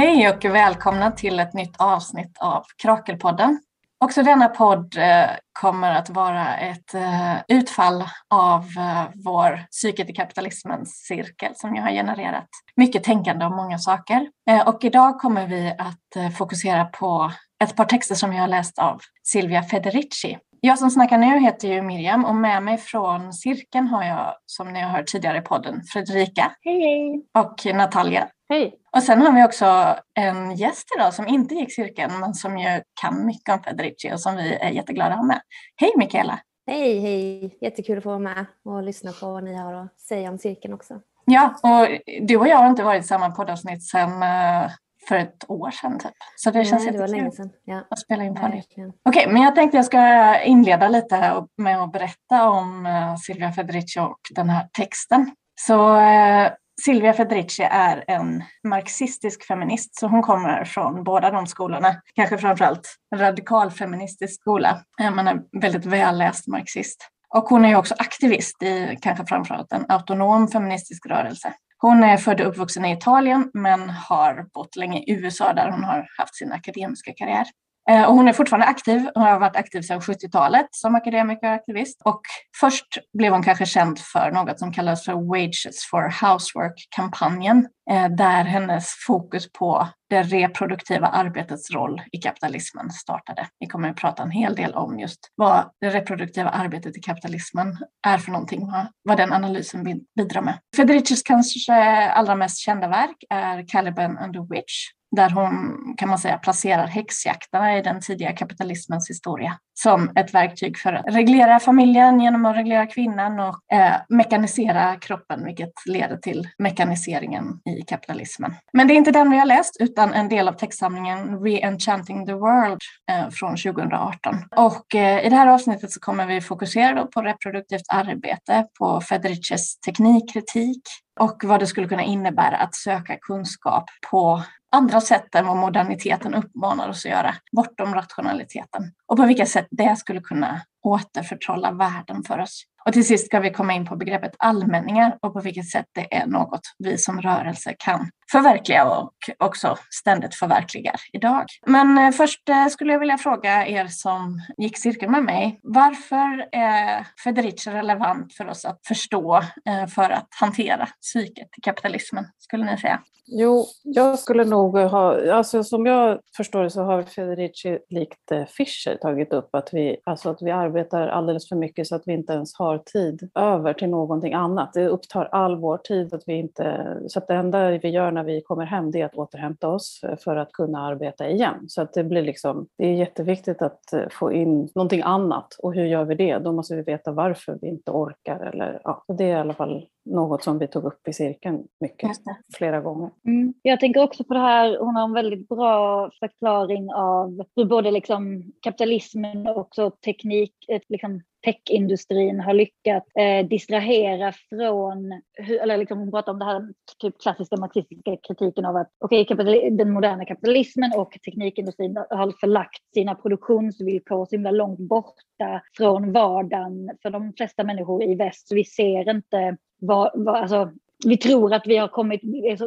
Hej och välkomna till ett nytt avsnitt av Krakelpodden. Också denna podd eh, kommer att vara ett eh, utfall av eh, vår Psyket i kapitalismens cirkel som jag har genererat mycket tänkande om många saker. Och idag kommer vi att fokusera på ett par texter som jag har läst av Silvia Federici. Jag som snackar nu heter ju Miriam och med mig från cirkeln har jag, som ni har hört tidigare i podden, Fredrika. Hej hej! Och Natalia. Hej! Och sen har vi också en gäst idag som inte gick cirkeln men som ju kan mycket om Federici och som vi är jätteglada att ha med. Hej Mikaela! Hej hej! Jättekul att få vara med och lyssna på vad ni har att säga om cirkeln också. Ja, och du och jag har inte varit i samma poddavsnitt sedan eh, för ett år sedan typ. Så det känns Nej, det var länge sedan. Ja. att spela in på det. Okej, men jag tänkte jag ska inleda lite med att berätta om eh, Silvia Federici och den här texten. Så eh, Silvia Federici är en marxistisk feminist, så hon kommer från båda de skolorna. Kanske framförallt en radikalfeministisk skola, eh, men en väldigt välläst marxist. Och hon är ju också aktivist i kanske framförallt en autonom feministisk rörelse. Hon är född och uppvuxen i Italien men har bott länge i USA där hon har haft sin akademiska karriär. Eh, och hon är fortfarande aktiv. Hon har varit aktiv sedan 70-talet som akademiker och aktivist. Och först blev hon kanske känd för något som kallas för Wages for Housework-kampanjen, eh, där hennes fokus på det reproduktiva arbetets roll i kapitalismen startade. Vi kommer att prata en hel del om just vad det reproduktiva arbetet i kapitalismen är för någonting, vad den analysen bidrar med. Federicis kanske allra mest kända verk är Caliban and the Witch där hon kan man säga placerar häxjakterna i den tidiga kapitalismens historia som ett verktyg för att reglera familjen genom att reglera kvinnan och eh, mekanisera kroppen, vilket leder till mekaniseringen i kapitalismen. Men det är inte den vi har läst, utan en del av textsamlingen Re-enchanting the World eh, från 2018. Och eh, i det här avsnittet så kommer vi fokusera på reproduktivt arbete, på Federices teknikkritik och vad det skulle kunna innebära att söka kunskap på andra sätt än vad moderniteten uppmanar oss att göra, bortom rationaliteten. Och på vilka sätt det skulle kunna återförtrolla världen för oss. Och till sist ska vi komma in på begreppet allmänningar och på vilket sätt det är något vi som rörelse kan förverkliga och också ständigt förverkligar idag. Men eh, först eh, skulle jag vilja fråga er som gick cirkeln med mig. Varför är Federici relevant för oss att förstå eh, för att hantera psyket i kapitalismen, skulle ni säga? Jo, jag skulle nog ha, alltså som jag förstår det så har Federici likt Fischer tagit upp att vi, alltså att vi arbetar alldeles för mycket så att vi inte ens har tid över till någonting annat. Det upptar all vår tid, att vi inte, så att det enda vi gör när vi kommer hem det är att återhämta oss för att kunna arbeta igen. Så att det blir liksom, det är jätteviktigt att få in någonting annat och hur gör vi det? Då måste vi veta varför vi inte orkar eller ja, det är i alla fall något som vi tog upp i cirkeln mycket, flera gånger. Mm. Jag tänker också på det här, hon har en väldigt bra förklaring av hur både liksom kapitalismen och också teknik, liksom techindustrin har lyckats eh, distrahera från, eller liksom hon pratar om det här typ klassiska marxistiska kritiken av att okay, den moderna kapitalismen och teknikindustrin har förlagt sina produktionsvillkor så himla långt borta från vardagen för de flesta människor i väst. Så vi ser inte vad, vad, alltså, vi tror att vi har kommit,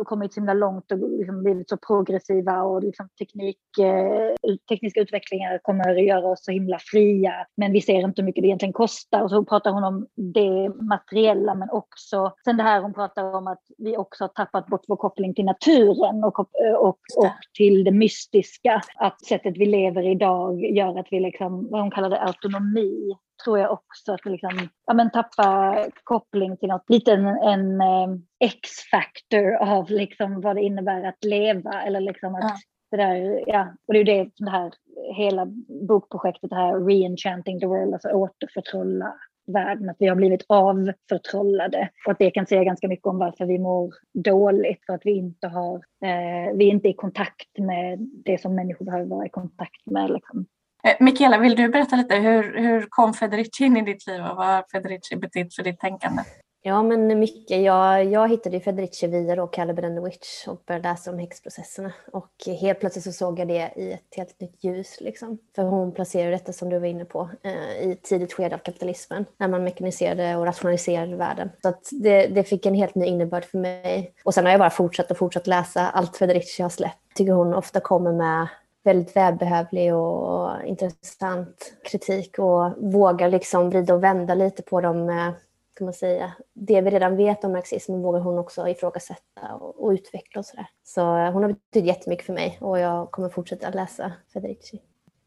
kommit så himla långt och liksom blivit så progressiva och liksom teknik, eh, tekniska utvecklingar kommer att göra oss så himla fria. Men vi ser inte hur mycket det egentligen kostar. Och så pratar hon om det materiella men också sen det här hon pratar om att vi också har tappat bort vår koppling till naturen och, och, och till det mystiska. Att sättet vi lever idag gör att vi liksom, vad hon kallar det, autonomi tror jag också att liksom, ja, men tappa koppling till något, lite en, en eh, X-factor av liksom vad det innebär att leva eller liksom att ja. det där, ja, och det är det det här hela bokprojektet, det här Re-enchanting the world, alltså återförtrolla världen, att vi har blivit avförtrollade och att det kan säga ganska mycket om varför vi mår dåligt, för att vi inte har, eh, vi är inte i kontakt med det som människor behöver vara i kontakt med. Liksom. Eh, Mikaela, vill du berätta lite hur, hur kom Federici in i ditt liv och vad har Federici betytt för ditt tänkande? Ja, men mycket. Jag, jag hittade Federici via då Caliban and the Witch och började läsa om häxprocesserna. Och helt plötsligt så såg jag det i ett helt nytt ljus. Liksom. För hon placerade detta, som du var inne på, eh, i ett tidigt skede av kapitalismen. När man mekaniserade och rationaliserade världen. Så att det, det fick en helt ny innebörd för mig. Och sen har jag bara fortsatt och fortsatt läsa allt Federici har släppt. Jag tycker hon ofta kommer med väldigt välbehövlig och intressant kritik och vågar liksom vrida och vända lite på de eh, kan man säga, det vi redan vet om marxismen vågar hon också ifrågasätta och, och utveckla och sådär. Så eh, hon har betytt jättemycket för mig och jag kommer fortsätta läsa Federici.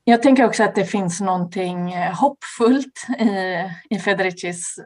Jag tänker också att det finns någonting eh, hoppfullt i, i Federicis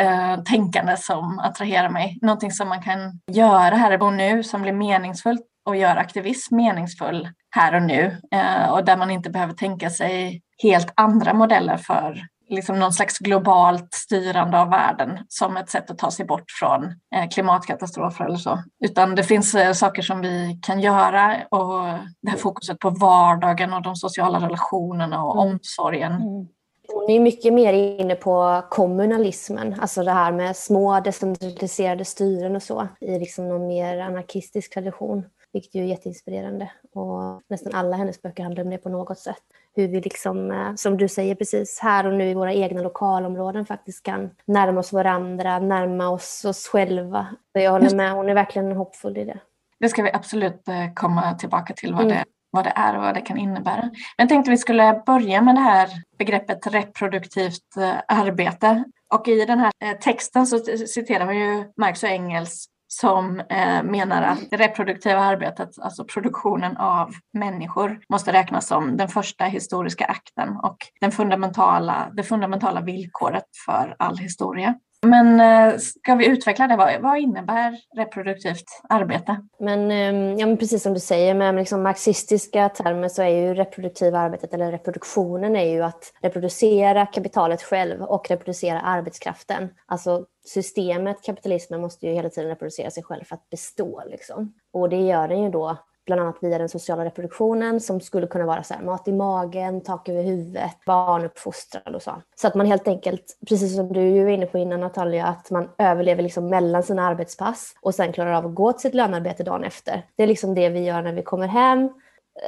äh, tänkande som attraherar mig. Någonting som man kan göra här och nu som blir meningsfullt och gör aktivism meningsfull här och nu äh, och där man inte behöver tänka sig helt andra modeller för liksom någon slags globalt styrande av världen som ett sätt att ta sig bort från eh, klimatkatastrofer eller så. Utan det finns eh, saker som vi kan göra och det här fokuset på vardagen och de sociala relationerna och mm. omsorgen. Mm. Hon är mycket mer inne på kommunalismen, alltså det här med små decentraliserade styren och så i liksom någon mer anarkistisk tradition. Vilket ju är jätteinspirerande. Och nästan alla hennes böcker handlar om det på något sätt. Hur vi, liksom, eh, som du säger precis, här och nu i våra egna lokalområden faktiskt kan närma oss varandra, närma oss oss själva. Så jag håller med, hon är verkligen hoppfull i det. Det ska vi absolut eh, komma tillbaka till, vad, mm. det, vad det är och vad det kan innebära. Men jag tänkte vi skulle börja med det här begreppet reproduktivt eh, arbete. Och i den här texten så citerar man ju Marx och Engels som eh, menar att det reproduktiva arbetet, alltså produktionen av människor, måste räknas som den första historiska akten och den fundamentala, det fundamentala villkoret för all historia. Men eh, ska vi utveckla det? Vad, innebär reproduktivt arbete? Men, ehm, ja, men precis som du säger, med liksom marxistiska termer så är ju reproduktiva arbetet, eller reproduktionen, är ju att reproducera kapitalet själv och reproducera arbetskraften. Alltså systemet, kapitalismen, måste ju hela tiden reproducera sig själv för att bestå. Liksom. Och det gör den ju då bland annat via den sociala reproduktionen som skulle kunna vara så här, mat i magen, tak över huvudet, barnuppfostran och så. Så att man helt enkelt, precis som du ju var inne på innan Natalia, att man överlever liksom mellan sina arbetspass och sen klarar av att gå till sitt lönearbete dagen efter. Det är liksom det vi gör när vi kommer hem,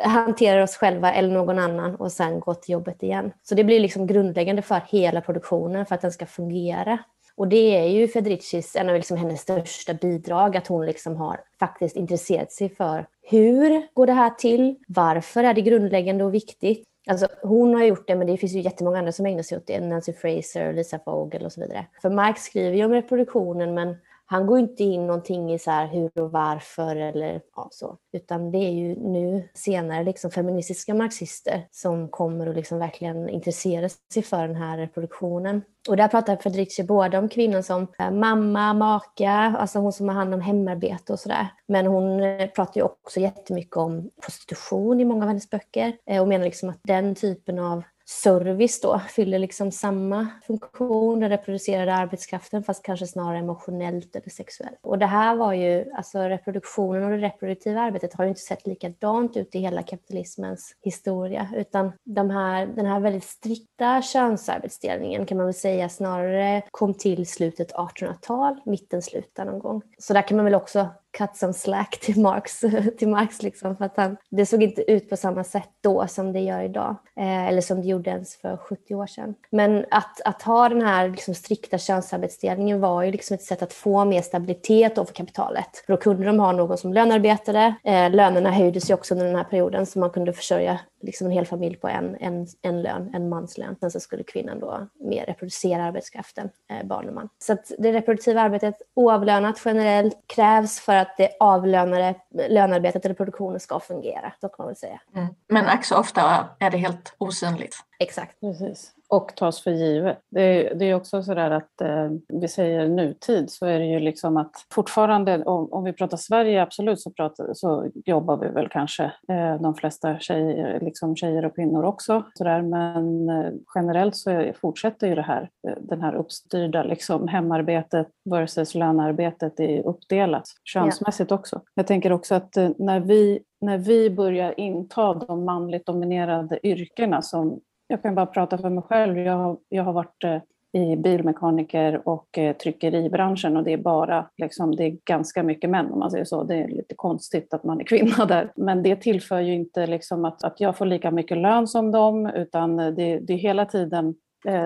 hanterar oss själva eller någon annan och sen går till jobbet igen. Så det blir liksom grundläggande för hela produktionen för att den ska fungera. Och det är ju Federicis, en av liksom hennes största bidrag, att hon liksom har faktiskt intresserat sig för hur går det här till? Varför är det grundläggande och viktigt? Alltså, hon har gjort det, men det finns ju jättemånga andra som ägnar sig åt det. Nancy Fraser, Lisa Vogel och så vidare. För Marx skriver ju om reproduktionen, men han går inte in någonting i så här hur och varför eller ja, så. Utan det är ju nu senare liksom feministiska marxister som kommer och liksom verkligen intresserar sig för den här reproduktionen. Och där pratar Federici både om kvinnan som eh, mamma, maka, alltså hon som har hand om hemarbete och sådär. Men hon eh, pratar ju också jättemycket om prostitution i många av hennes böcker eh, och menar liksom att den typen av service då fyller liksom samma funktion, den reproducerade arbetskraften fast kanske snarare emotionellt eller sexuellt. Och det här var ju, alltså reproduktionen och det reproduktiva arbetet har ju inte sett likadant ut i hela kapitalismens historia utan de här, den här väldigt strikta könsarbetsdelningen kan man väl säga snarare kom till slutet 1800-tal, mitten, slutet någon gång. Så där kan man väl också cut some slack till Marx, till Marx liksom, för att han, det såg inte ut på samma sätt då som det gör idag. Eh, eller som det gjorde ens för 70 år sedan. Men att, att ha den här liksom, strikta könsarbetsdelningen var ju liksom ett sätt att få mer stabilitet för kapitalet. För då kunde de ha någon som lönarbetade. Eh, lönerna höjdes ju också under den här perioden så man kunde försörja liksom en hel familj på en, en, en lön, en manslön. Sen så skulle kvinnan då mer reproducera arbetskraften, eh, barn och man. Så att det reproduktiva arbetet, oavlönat generellt, krävs för att det avlönade lönearbetet eller produktionen ska fungera. Så kan man väl säga. Mm. Men också ofta är det helt osynligt. Exakt. Precis och tas för givet. Det är, det är också så där att eh, vi säger nutid så är det ju liksom att fortfarande, om, om vi pratar Sverige absolut så, pratar, så jobbar vi väl kanske eh, de flesta tjejer, liksom tjejer och kvinnor också. Så där, men eh, generellt så är, fortsätter ju det här, eh, den här uppstyrda liksom, hemarbetet versus lönearbetet är uppdelat könsmässigt ja. också. Jag tänker också att eh, när vi när vi börjar inta de manligt dominerade yrkena som jag kan bara prata för mig själv. Jag har, jag har varit eh, i bilmekaniker och eh, tryckeribranschen och det är bara liksom, det är ganska mycket män om man säger så. Det är lite konstigt att man är kvinna där. Men det tillför ju inte liksom att, att jag får lika mycket lön som dem utan eh, det, det är hela tiden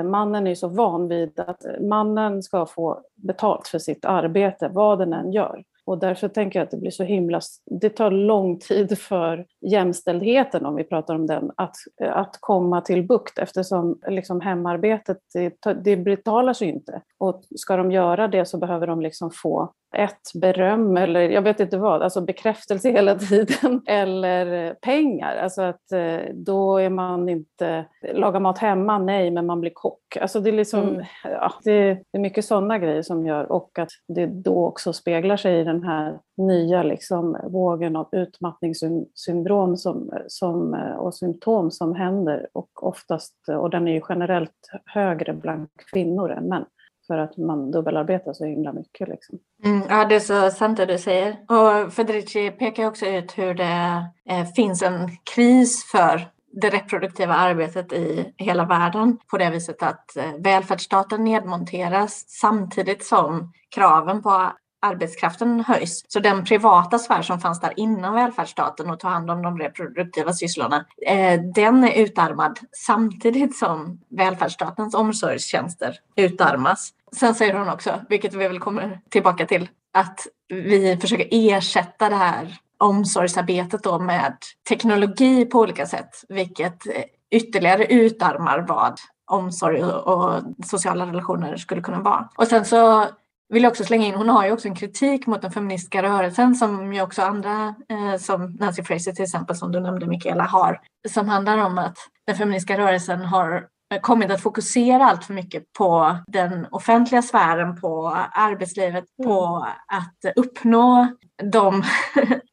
Mannen är så van vid att mannen ska få betalt för sitt arbete, vad den än gör. Och därför tänker jag att det blir så himla... Det tar lång tid för jämställdheten, om vi pratar om den, att, att komma till bukt eftersom liksom hemarbetet, det, det betalar sig inte. Och ska de göra det så behöver de liksom få ett, beröm eller jag vet inte vad, alltså bekräftelse hela tiden eller pengar. Alltså att eh, då är man inte, lagar mat hemma, nej, men man blir kock. Alltså det är liksom, mm. ja, det, det, är mycket sådana grejer som gör och att det då också speglar sig i den här nya liksom, vågen av utmattningssyndrom som, som, och symptom som händer och oftast, och den är ju generellt högre bland kvinnor än män för att man dubbelarbetar så himla mycket. Liksom. Mm, ja, det är så sant det du säger. Och Federici pekar också ut hur det eh, finns en kris för det reproduktiva arbetet i hela världen på det viset att eh, välfärdsstaten nedmonteras samtidigt som kraven på arbetskraften höjs. Så den privata sfär som fanns där innan välfärdsstaten och ta hand om de reproduktiva sysslorna, eh, den är utarmad samtidigt som välfärdsstatens omsorgstjänster utarmas. Sen säger hon också, vilket vi väl kommer tillbaka till, att vi försöker ersätta det här omsorgsarbetet då med teknologi på olika sätt, vilket ytterligare utarmar vad omsorg och sociala relationer skulle kunna vara. Och sen så vill jag också slänga in, hon har ju också en kritik mot den feministiska rörelsen som ju också andra, eh, som Nancy Fraser till exempel, som du nämnde Mikaela, har. Som handlar om att den feministiska rörelsen har kommit att fokusera allt för mycket på den offentliga sfären, på arbetslivet, mm. på att uppnå de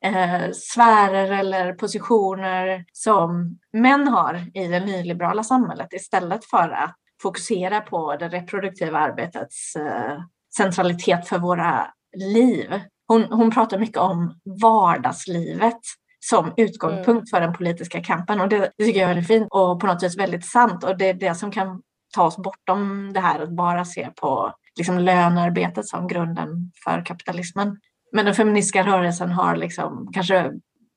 eh, sfärer eller positioner som män har i det nyliberala samhället istället för att fokusera på det reproduktiva arbetets eh, centralitet för våra liv. Hon, hon pratar mycket om vardagslivet som utgångspunkt mm. för den politiska kampen och det, det, tycker jag är väldigt fint och på något vis väldigt sant och det är det som kan ta oss bortom det här att bara se på liksom lönearbetet som grunden för kapitalismen. Men den feministiska rörelsen har liksom kanske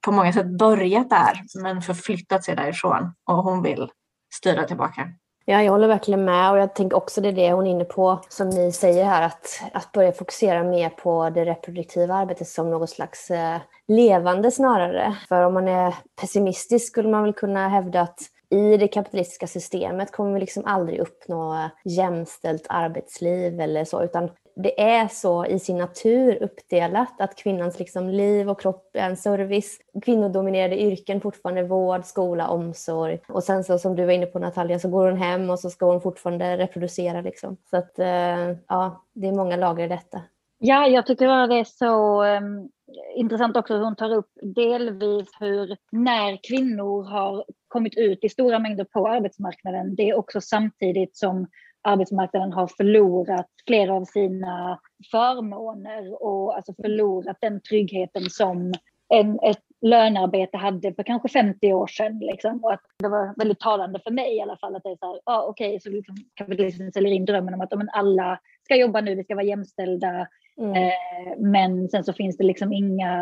på många sätt börjat där men förflyttat sig därifrån och hon vill styra tillbaka. Ja, jag håller verkligen med och jag tänker också det är det hon är inne på som ni säger här att, att börja fokusera mer på det reproduktiva arbetet som något slags eh, levande snarare. För om man är pessimistisk skulle man väl kunna hävda att i det kapitalistiska systemet kommer vi liksom aldrig uppnå eh, jämställt arbetsliv eller så, utan det är så i sin natur uppdelat att kvinnans liksom liv och kropp är en service. Kvinnodominerade yrken fortfarande vård, skola, omsorg. Och sen så som du var inne på Natalia så går hon hem och så ska hon fortfarande reproducera. Liksom. Så att eh, ja, det är många lager i detta. Ja, jag tycker det är så um, intressant också hur hon tar upp delvis hur när kvinnor har kommit ut i stora mängder på arbetsmarknaden, det är också samtidigt som arbetsmarknaden har förlorat flera av sina förmåner och alltså förlorat den tryggheten som en, ett lönearbete hade för kanske 50 år sedan. Liksom. Och att det var väldigt talande för mig i alla fall att det är så här, ah, okej, okay, så liksom kapitalismen säljer in drömmen om att men alla ska jobba nu, vi ska vara jämställda. Mm. Eh, men sen så finns det liksom inga,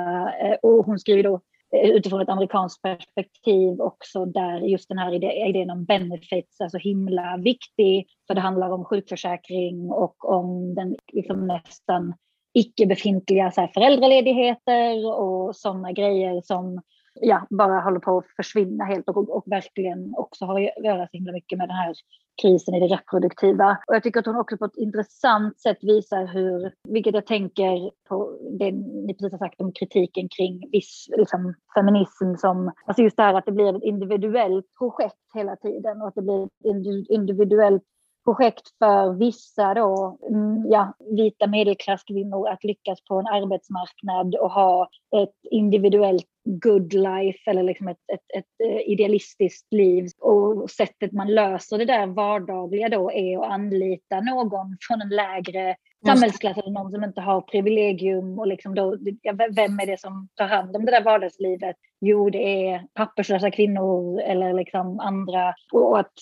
eh, och hon skriver då Eh, utifrån ett amerikanskt perspektiv också där just den här idén om benefits är så himla viktig. För det handlar om sjukförsäkring och om den liksom nästan icke befintliga så här, föräldraledigheter och sådana grejer som ja, bara håller på att försvinna helt och, och verkligen också har att göra så himla mycket med den här krisen i det reproduktiva. Och jag tycker att hon också på ett intressant sätt visar hur, vilket jag tänker på det ni precis har sagt om kritiken kring viss liksom, feminism som, alltså just det här att det blir ett individuellt projekt hela tiden och att det blir ett individuellt projekt för vissa då, mm, ja, vita medelklasskvinnor att lyckas på en arbetsmarknad och ha ett individuellt good life eller liksom ett, ett, ett, eh, idealistiskt liv. Och sättet man löser det där vardagliga då är att anlita någon från en lägre samhällsklass eller någon som inte har privilegium och liksom då, vem är det som tar hand om det där vardagslivet? Jo, det är papperslösa kvinnor eller liksom andra. Och att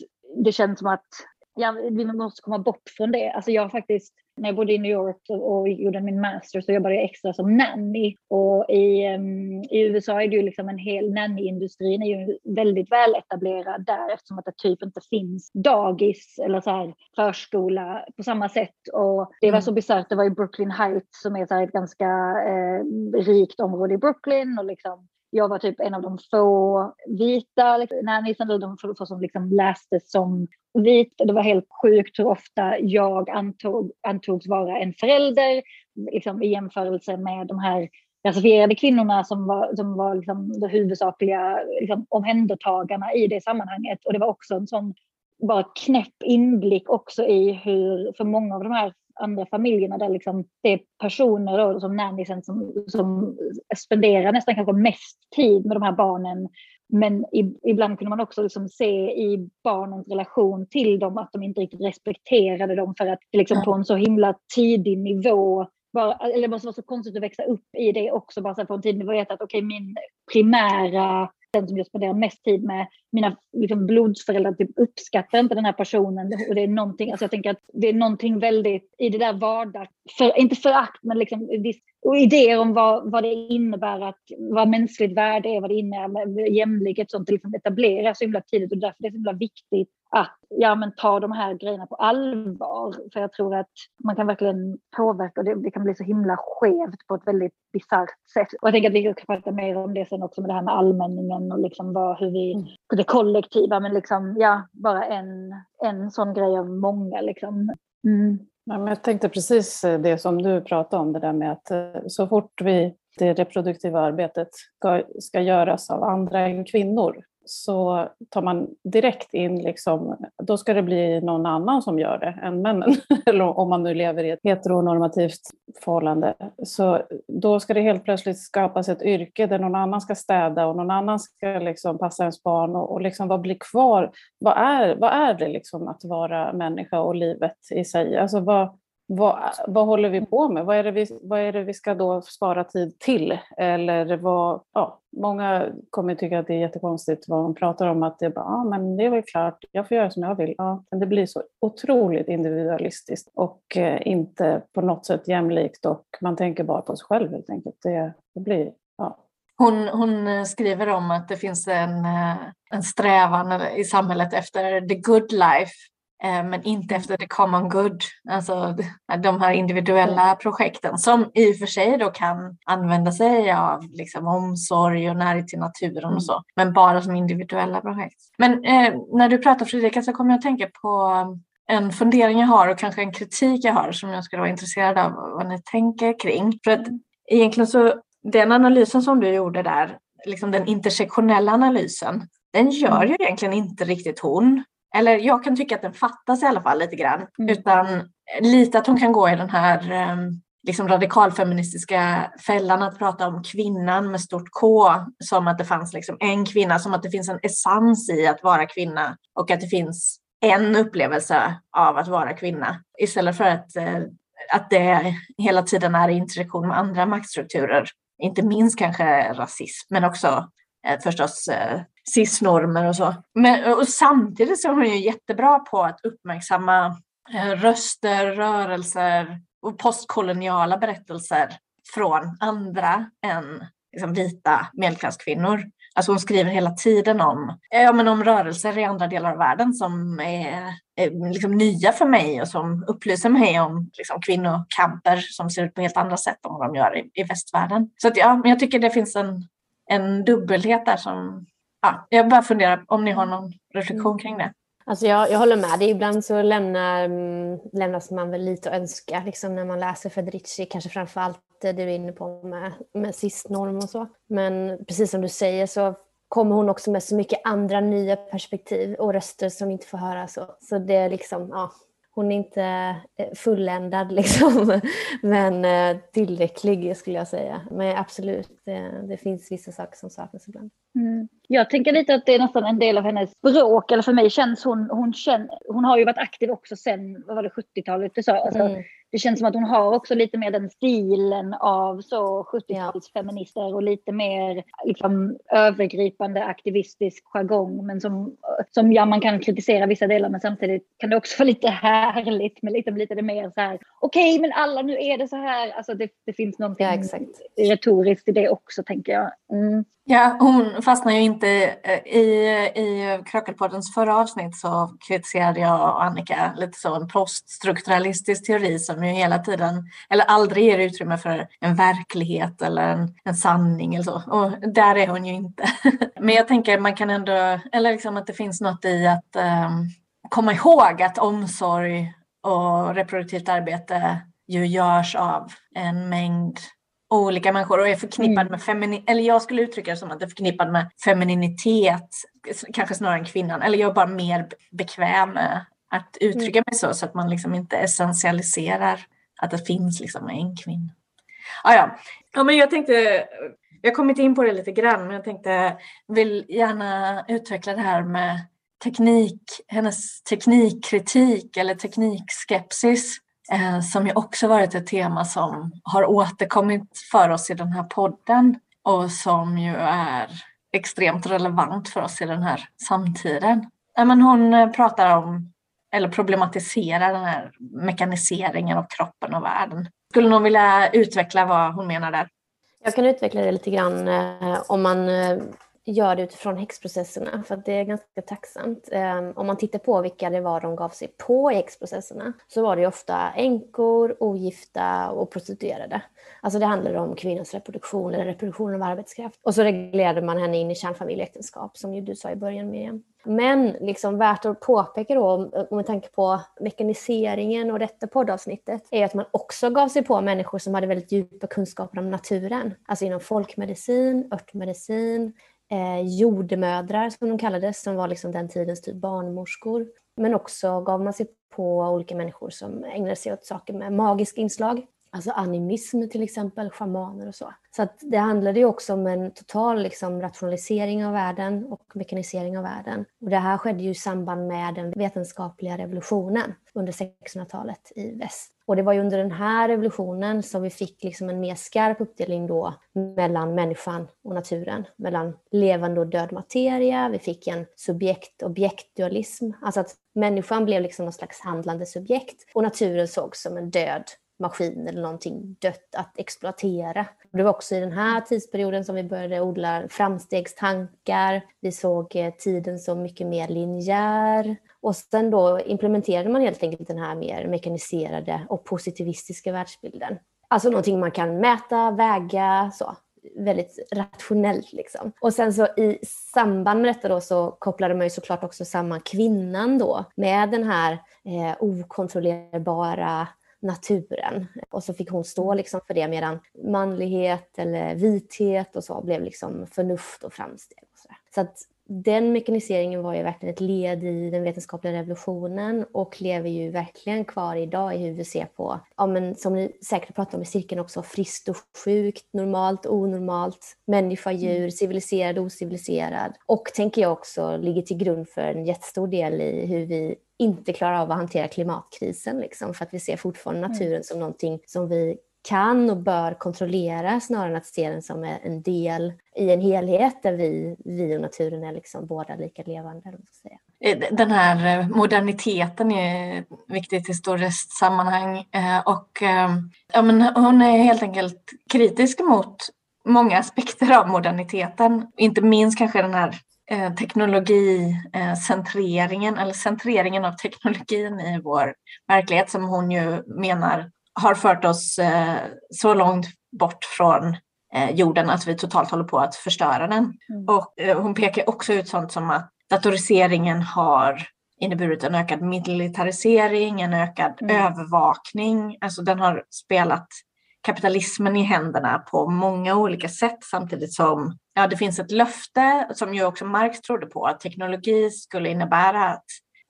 det känns som att ja, vi måste komma bort från det. Alltså jag faktiskt när jag bodde i New York och gjorde min master så jobbade jag extra som nanny. Och i, um, i USA är det ju liksom en hel nannyindustrin är ju väldigt väl etablerad där eftersom att det typ inte finns dagis eller så här förskola på samma sätt. Och det var så mm. bisarrt, det var i Brooklyn Heights som är så ett ganska eh, rikt område i Brooklyn och liksom jag var typ en av de få vita liksom, de få som liksom läste som vit. Det var helt sjukt hur ofta jag antog, antogs vara en förälder liksom, i jämförelse med de här rasifierade kvinnorna som var, som var liksom de huvudsakliga liksom, omhändertagarna i det sammanhanget. Och det var också en sån bara knäpp inblick också i hur för många av de här andra familjerna där liksom det är personer då, som nannysen som, som spenderar nästan kanske mest tid med de här barnen. Men ibland kunde man också liksom se i barnens relation till dem att de inte riktigt respekterade dem för att liksom på en så himla tidig nivå bara, eller det måste vara så konstigt att växa upp i det också, bara så på en tidig nivå veta att okej, okay, min primära den som jag spenderar mest tid med, mina liksom, blodsföräldrar typ uppskattar inte den här personen. Och det är någonting, alltså jag tänker att det är någonting väldigt i det där vardag, för, inte förakt, men liksom, och idéer om vad, vad det innebär att vad mänskligt värde är, vad det innebär, jämlikhet, sånt liksom etableras så himla tidigt och därför är det så himla viktigt att ja, men ta de här grejerna på allvar. För jag tror att man kan verkligen påverka och det, det kan bli så himla skevt på ett väldigt bisarrt sätt. Och jag tänker att vi ska prata mer om det sen också med det här med allmänningen och liksom vad, hur vi, mm. det kollektiva, men liksom ja, bara en, en sån grej av många liksom. Mm. Ja, men jag tänkte precis det som du pratade om, det där med att eh, så fort vi, det reproduktiva arbetet ska, ska göras av andra än kvinnor så tar man direkt in, liksom, då ska det bli någon annan som gör det än männen. Eller om man nu lever i ett heteronormativt förhållande. Så då ska det helt plötsligt skapas ett yrke där någon annan ska städa och någon annan ska liksom passa ens barn. Och, och liksom vad blir kvar? Vad är, vad är det liksom att vara människa och livet i sig? Alltså vad, vad, vad håller vi på med? Vad är, det vi, vad är det vi ska då spara tid till? Eller vad, ja, många kommer tycka att det är jättekonstigt vad man pratar om, att det är bara, ja, men det är väl klart, jag får göra som jag vill. Ja, men det blir så otroligt individualistiskt och eh, inte på något sätt jämlikt och man tänker bara på sig själv helt enkelt. Det, det blir, ja. Hon, hon, eh, skriver om att det finns en, eh, en strävan i samhället efter the good life men inte efter the common good, alltså de här individuella mm. projekten som i och för sig då kan använda sig av liksom omsorg och närhet till naturen och mm. så, men bara som individuella projekt. Men eh, när du pratar Fredrika så kommer jag att tänka på en fundering jag har och kanske en kritik jag har som jag skulle vara intresserad av vad ni tänker kring. För att egentligen så den analysen som du gjorde där, liksom den intersektionella analysen, den gör mm. ju egentligen inte riktigt hon. Eller jag kan tycka att den fattas i alla fall lite grann. Mm. Utan lite att hon kan gå i den här ehm, liksom radikalfeministiska fällan att prata om kvinnan med stort K som att det fanns liksom en kvinna, som att det finns en essens i att vara kvinna och att det finns en upplevelse av att vara kvinna istället för att, eh, att det hela tiden är i interaktion med andra maktstrukturer. Inte minst kanske rasism, men också eh, förstås eh, cis-normer och så. Men, och samtidigt så är hon ju jättebra på att uppmärksamma eh, röster, rörelser och postkoloniala berättelser från andra än liksom, vita medelklasskvinnor. Alltså hon skriver hela tiden om, ja, men om rörelser i andra delar av världen som är, är liksom nya för mig och som upplyser mig om liksom, kvinnokamper som ser ut på helt andra sätt än vad de gör i, i västvärlden. Så att, ja, men jag tycker det finns en, en dubbelhet där som ja, jag bara funderar om ni har någon reflektion kring det. Alltså jag, jag håller med dig. Ibland så lämnar, mm, lämnas man väl lite att önska liksom när man läser Federici, kanske framför allt det du är inne på med, med cis-norm och så. Men precis som du säger så kommer hon också med så mycket andra nya perspektiv och röster som inte får höra. Så, så det är liksom, ja, hon är inte eh, fulländad liksom, men eh, tillräcklig skulle jag säga. Men absolut, det, det finns vissa saker som saknas ibland. Mm. Jag tänker lite att det är nästan en del av hennes språk, eller för mig känns hon, hon, känner, hon har ju varit aktiv också sen, vad var det, 70-talet du sa? Alltså, mm det känns som att hon har också lite mer den stilen av så 70-talsfeminister och lite mer liksom, övergripande aktivistisk jargong. Men som, som ja, man kan kritisera vissa delar men samtidigt kan det också vara lite härligt med lite, lite det så här okej okay, men alla nu är det så här. Alltså det, det finns något ja, retoriskt i det också tänker jag. Mm. Ja, hon fastnar ju inte eh, i, i Krökelpoddens förra avsnitt så kritiserade jag och Annika lite så en poststrukturalistisk teori som ju hela tiden, eller aldrig ger utrymme för en verklighet eller en, en sanning eller så. Och där är hon ju inte. Men jag tänker man kan ändå, eller liksom att det finns något i att um, komma ihåg att omsorg och reproduktivt arbete ju görs av en mängd olika människor och är förknippad mm. med feminin, eller jag skulle uttrycka det som att det är förknippad med femininitet, kanske snarare än kvinnan, eller jag är bara mer bekväm med att uttrycka mm. mig så, så att man liksom inte essentialiserar att det finns liksom en kvinna. Ah, ja. ja, men jag tänkte, jag har kommit in på det lite grann, men jag tänkte, vill gärna utveckla det här med teknik, hennes teknikkritik eller teknikskepsis Eh, som ju också varit ett tema som har återkommit för oss i den här podden och som ju är extremt relevant för oss i den här samtiden. Men hon eh, pratar om, eller problematiserar den här mekaniseringen av kroppen och världen. Skulle någon vilja utveckla vad hon menar där? Jag kan utveckla det lite grann eh, om man gör det utifrån häxprocesserna, för det är ganska tacksamt. Ehm, om man tittar på vilka det var de gav sig på i häxprocesserna så var det ofta änkor, ogifta och prostituerade. Alltså det handlade om kvinnans reproduktion eller reproduktion av arbetskraft. Och så reglerade man henne in i kärnfamiljeäktenskap som ju du sa i början Miriam. Men liksom värt att påpeka då, om man tänker på mekaniseringen och detta poddavsnittet, är att man också gav sig på människor som hade väldigt djupa kunskaper om naturen. Alltså inom folkmedicin, örtmedicin, eh, jordmödrar som de kallades, som var liksom den tidens typ barnmorskor. Men också gav man sig på olika människor som ägnade sig åt saker med magiska inslag. Alltså animism till exempel, schamaner och så. Så att det handlade ju också om en total liksom, rationalisering av världen och mekanisering av världen. Och det här skedde ju i samband med den vetenskapliga revolutionen under 1600-talet i väst. Och det var ju under den här revolutionen som vi fick liksom en mer skarp uppdelning då mellan människan och naturen, mellan levande och död materia. Vi fick en subjekt-objekt-dualism, alltså att människan blev liksom någon slags handlande subjekt och naturen sågs som en död maskin eller någonting dött att exploatera. Det var också i den här tidsperioden som vi började odla framstegstankar. Vi såg eh, tiden som mycket mer linjär. Och sen då implementerade man helt enkelt den här mer mekaniserade och positivistiska världsbilden. Alltså någonting man kan mäta, väga, så väldigt rationellt. Liksom. Och sen så i samband med detta då så kopplade man ju såklart också samman kvinnan då med den här eh, okontrollerbara naturen. Och så fick hon stå liksom för det medan manlighet eller vithet och så blev liksom förnuft och framsteg. Och så så att den mekaniseringen var ju verkligen ett led i den vetenskapliga revolutionen och lever ju verkligen kvar idag i hur vi ser på, ja, men som ni säkert pratar om i cirkeln också, friskt och sjukt, normalt, onormalt, människa, djur, mm. civiliserad, ociviliserad. Och tänker jag också ligger till grund för en jättestor del i hur vi inte klarar av att hantera klimatkrisen, liksom, för att vi ser fortfarande mm. naturen mm. som någonting som vi kan och bör kontrollera snarare än att se den som en del i en helhet där vi, vi och naturen är liksom båda lika levande. Säga. Eh, den här eh, moderniteten är viktigt i större sammanhang och ja, men hon är helt enkelt kritisk mot många aspekter av moderniteten. Inte minst kanske den här Eh, teknologicentreringen eller centreringen av teknologin i vår verklighet som hon ju menar har fört oss eh, så långt bort från eh, jorden att vi totalt håller på att förstöra den. Mm. Och hon pekar också ut sånt som att datoriseringen har inneburit en ökad militarisering, en ökad mm. övervakning. Alltså den har spelat kapitalismen i händerna på många olika sätt samtidigt som ja, det finns ett löfte som ju också Marx trodde på att teknologi skulle innebära att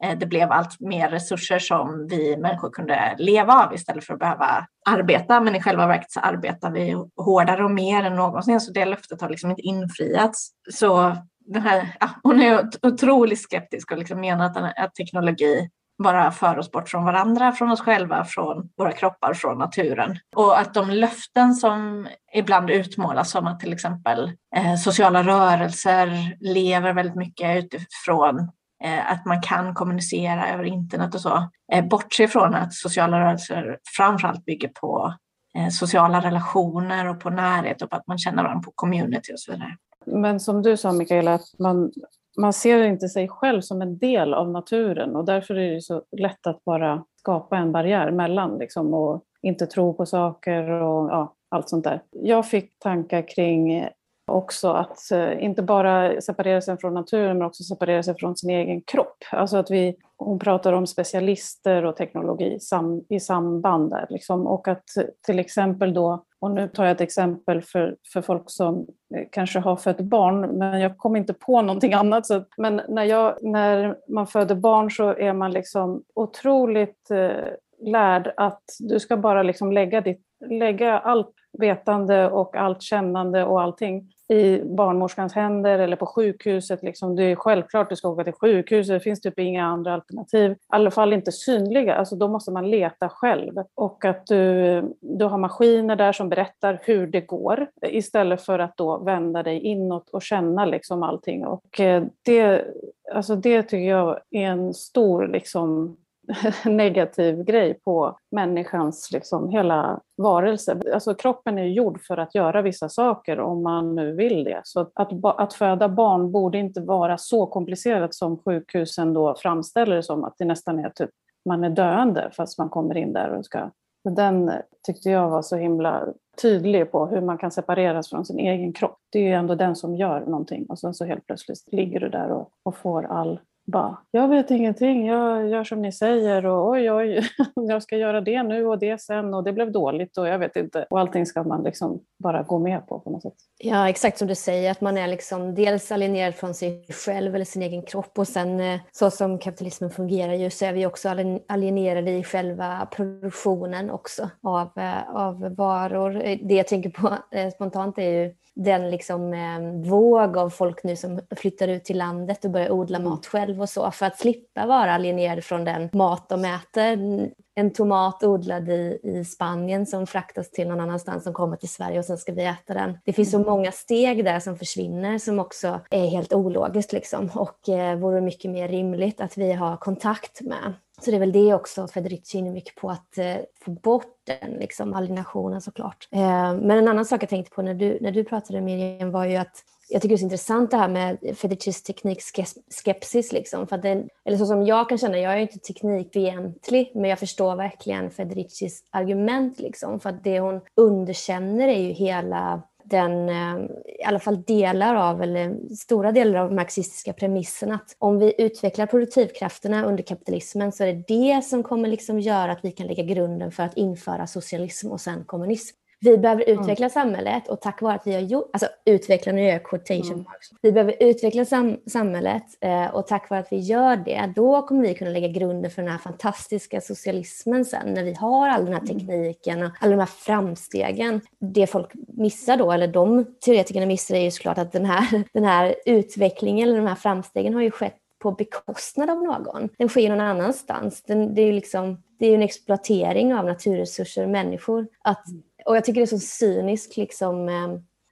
eh, det blev allt mer resurser som vi människor kunde leva av istället för att behöva arbeta. Men i själva verket så arbetar vi hårdare och mer än någonsin så det löftet har liksom inte infriats. Så den här, ja, hon är otroligt skeptisk och liksom menar att, att teknologi bara för oss bort från varandra, från oss själva, från våra kroppar, från naturen. Och att de löften som ibland utmålas som att till exempel eh, sociala rörelser lever väldigt mycket utifrån eh, att man kan kommunicera över internet och så, eh, bortse från att sociala rörelser framförallt bygger på eh, sociala relationer och på närhet och på att man känner varandra på community och så vidare. Men som du sa Mikaela, att man man ser inte sig själv som en del av naturen och därför är det så lätt att bara skapa en barriär mellan liksom, och inte tro på saker och ja, allt sånt där. Jag fick tankar kring också att eh, inte bara separera sig från naturen men också separera sig från sin egen kropp. Alltså att vi, hon pratar om specialister och teknologi sam, i samband där. Liksom. Och att eh, till exempel då, och nu tar jag ett exempel för, för folk som eh, kanske har fött barn, men jag kom inte på någonting annat. Så, men när, jag, när man föder barn så är man liksom otroligt eh, lärd att du ska bara liksom lägga, ditt, lägga allt vetande och allt kännande och allting i barnmorskans händer eller på sjukhuset. Liksom. Det är självklart att du ska åka till sjukhuset, det finns typ inga andra alternativ. I alla fall inte synliga, alltså då måste man leta själv. Och att du, du har maskiner där som berättar hur det går istället för att då vända dig inåt och känna liksom allting. Och eh, det, alltså det tycker jag är en stor liksom, negativ grej på människans liksom hela varelse. Alltså kroppen är gjord för att göra vissa saker om man nu vill det. Så att, att föda barn borde inte vara så komplicerat som sjukhusen då framställer det som, att det nästan är typ man är döende fast man kommer in där och ska... Den tyckte jag var så himla tydlig på hur man kan separeras från sin egen kropp. Det är ju ändå den som gör någonting och sen så helt plötsligt ligger du där och, och får all bara, jag vet ingenting, jag gör som ni säger och oj, oj, jag ska göra det nu och det sen och det blev dåligt och jag vet inte. Och allting ska man liksom bara gå med på på något sätt. Ja, exakt som du säger, att man är liksom dels alienerad från sig själv eller sin egen kropp och sen eh, så som kapitalismen fungerar ju så är vi också alienerade i själva produktionen också av, eh, av varor. Eh, det jag tänker på spontant är ju den liksom, eh, våg av folk nu som flyttar ut till landet och börjar odla mm. mat själv och så för att slippa vara alienerad från den mat de äter. En tomat odlad i, i Spanien som fraktas till någon annanstans som kommer till Sverige och sen ska vi äta den. Det finns så mm. många steg där som försvinner som också är helt ologiskt liksom och eh, vore mycket mer rimligt att vi har kontakt med. Så det är väl det också Federici är mycket på att eh, få bort den liksom, alienationen såklart. Eh, men en annan sak jag tänkte på när du, när du pratade Miriam var ju att jag tycker det är så intressant det här med Federicis teknikskepsis. Liksom, för den, eller så som jag kan känna, jag är inte teknikfientlig, men jag förstår verkligen Federicis argument. Liksom, för att det hon underkänner är ju hela den, eh, i alla fall delar av, eller stora delar av marxistiska premissen att om vi utvecklar produktivkrafterna under kapitalismen så är det det som kommer liksom göra att vi kan lägga grunden för att införa socialism och sen kommunism. Vi behöver mm. utveckla mm. samhället och tack vare att vi har gjort, alltså utveckla, nu gör jag quotation mm. marks. Vi behöver utveckla sam samhället eh, och tack vare att vi gör det, då kommer vi kunna lägga grunden för den här fantastiska socialismen sen när vi har all den här mm. tekniken och alla de här framstegen. Det folk missar då, eller de teoretikerna missar är ju såklart att den här, den här utvecklingen eller de här framstegen har ju skett på bekostnad av någon. Den sker någon annanstans. Den, det är ju liksom, det är en exploatering av naturresurser och människor. Att mm och jag tycker det är så cynisk liksom, eh,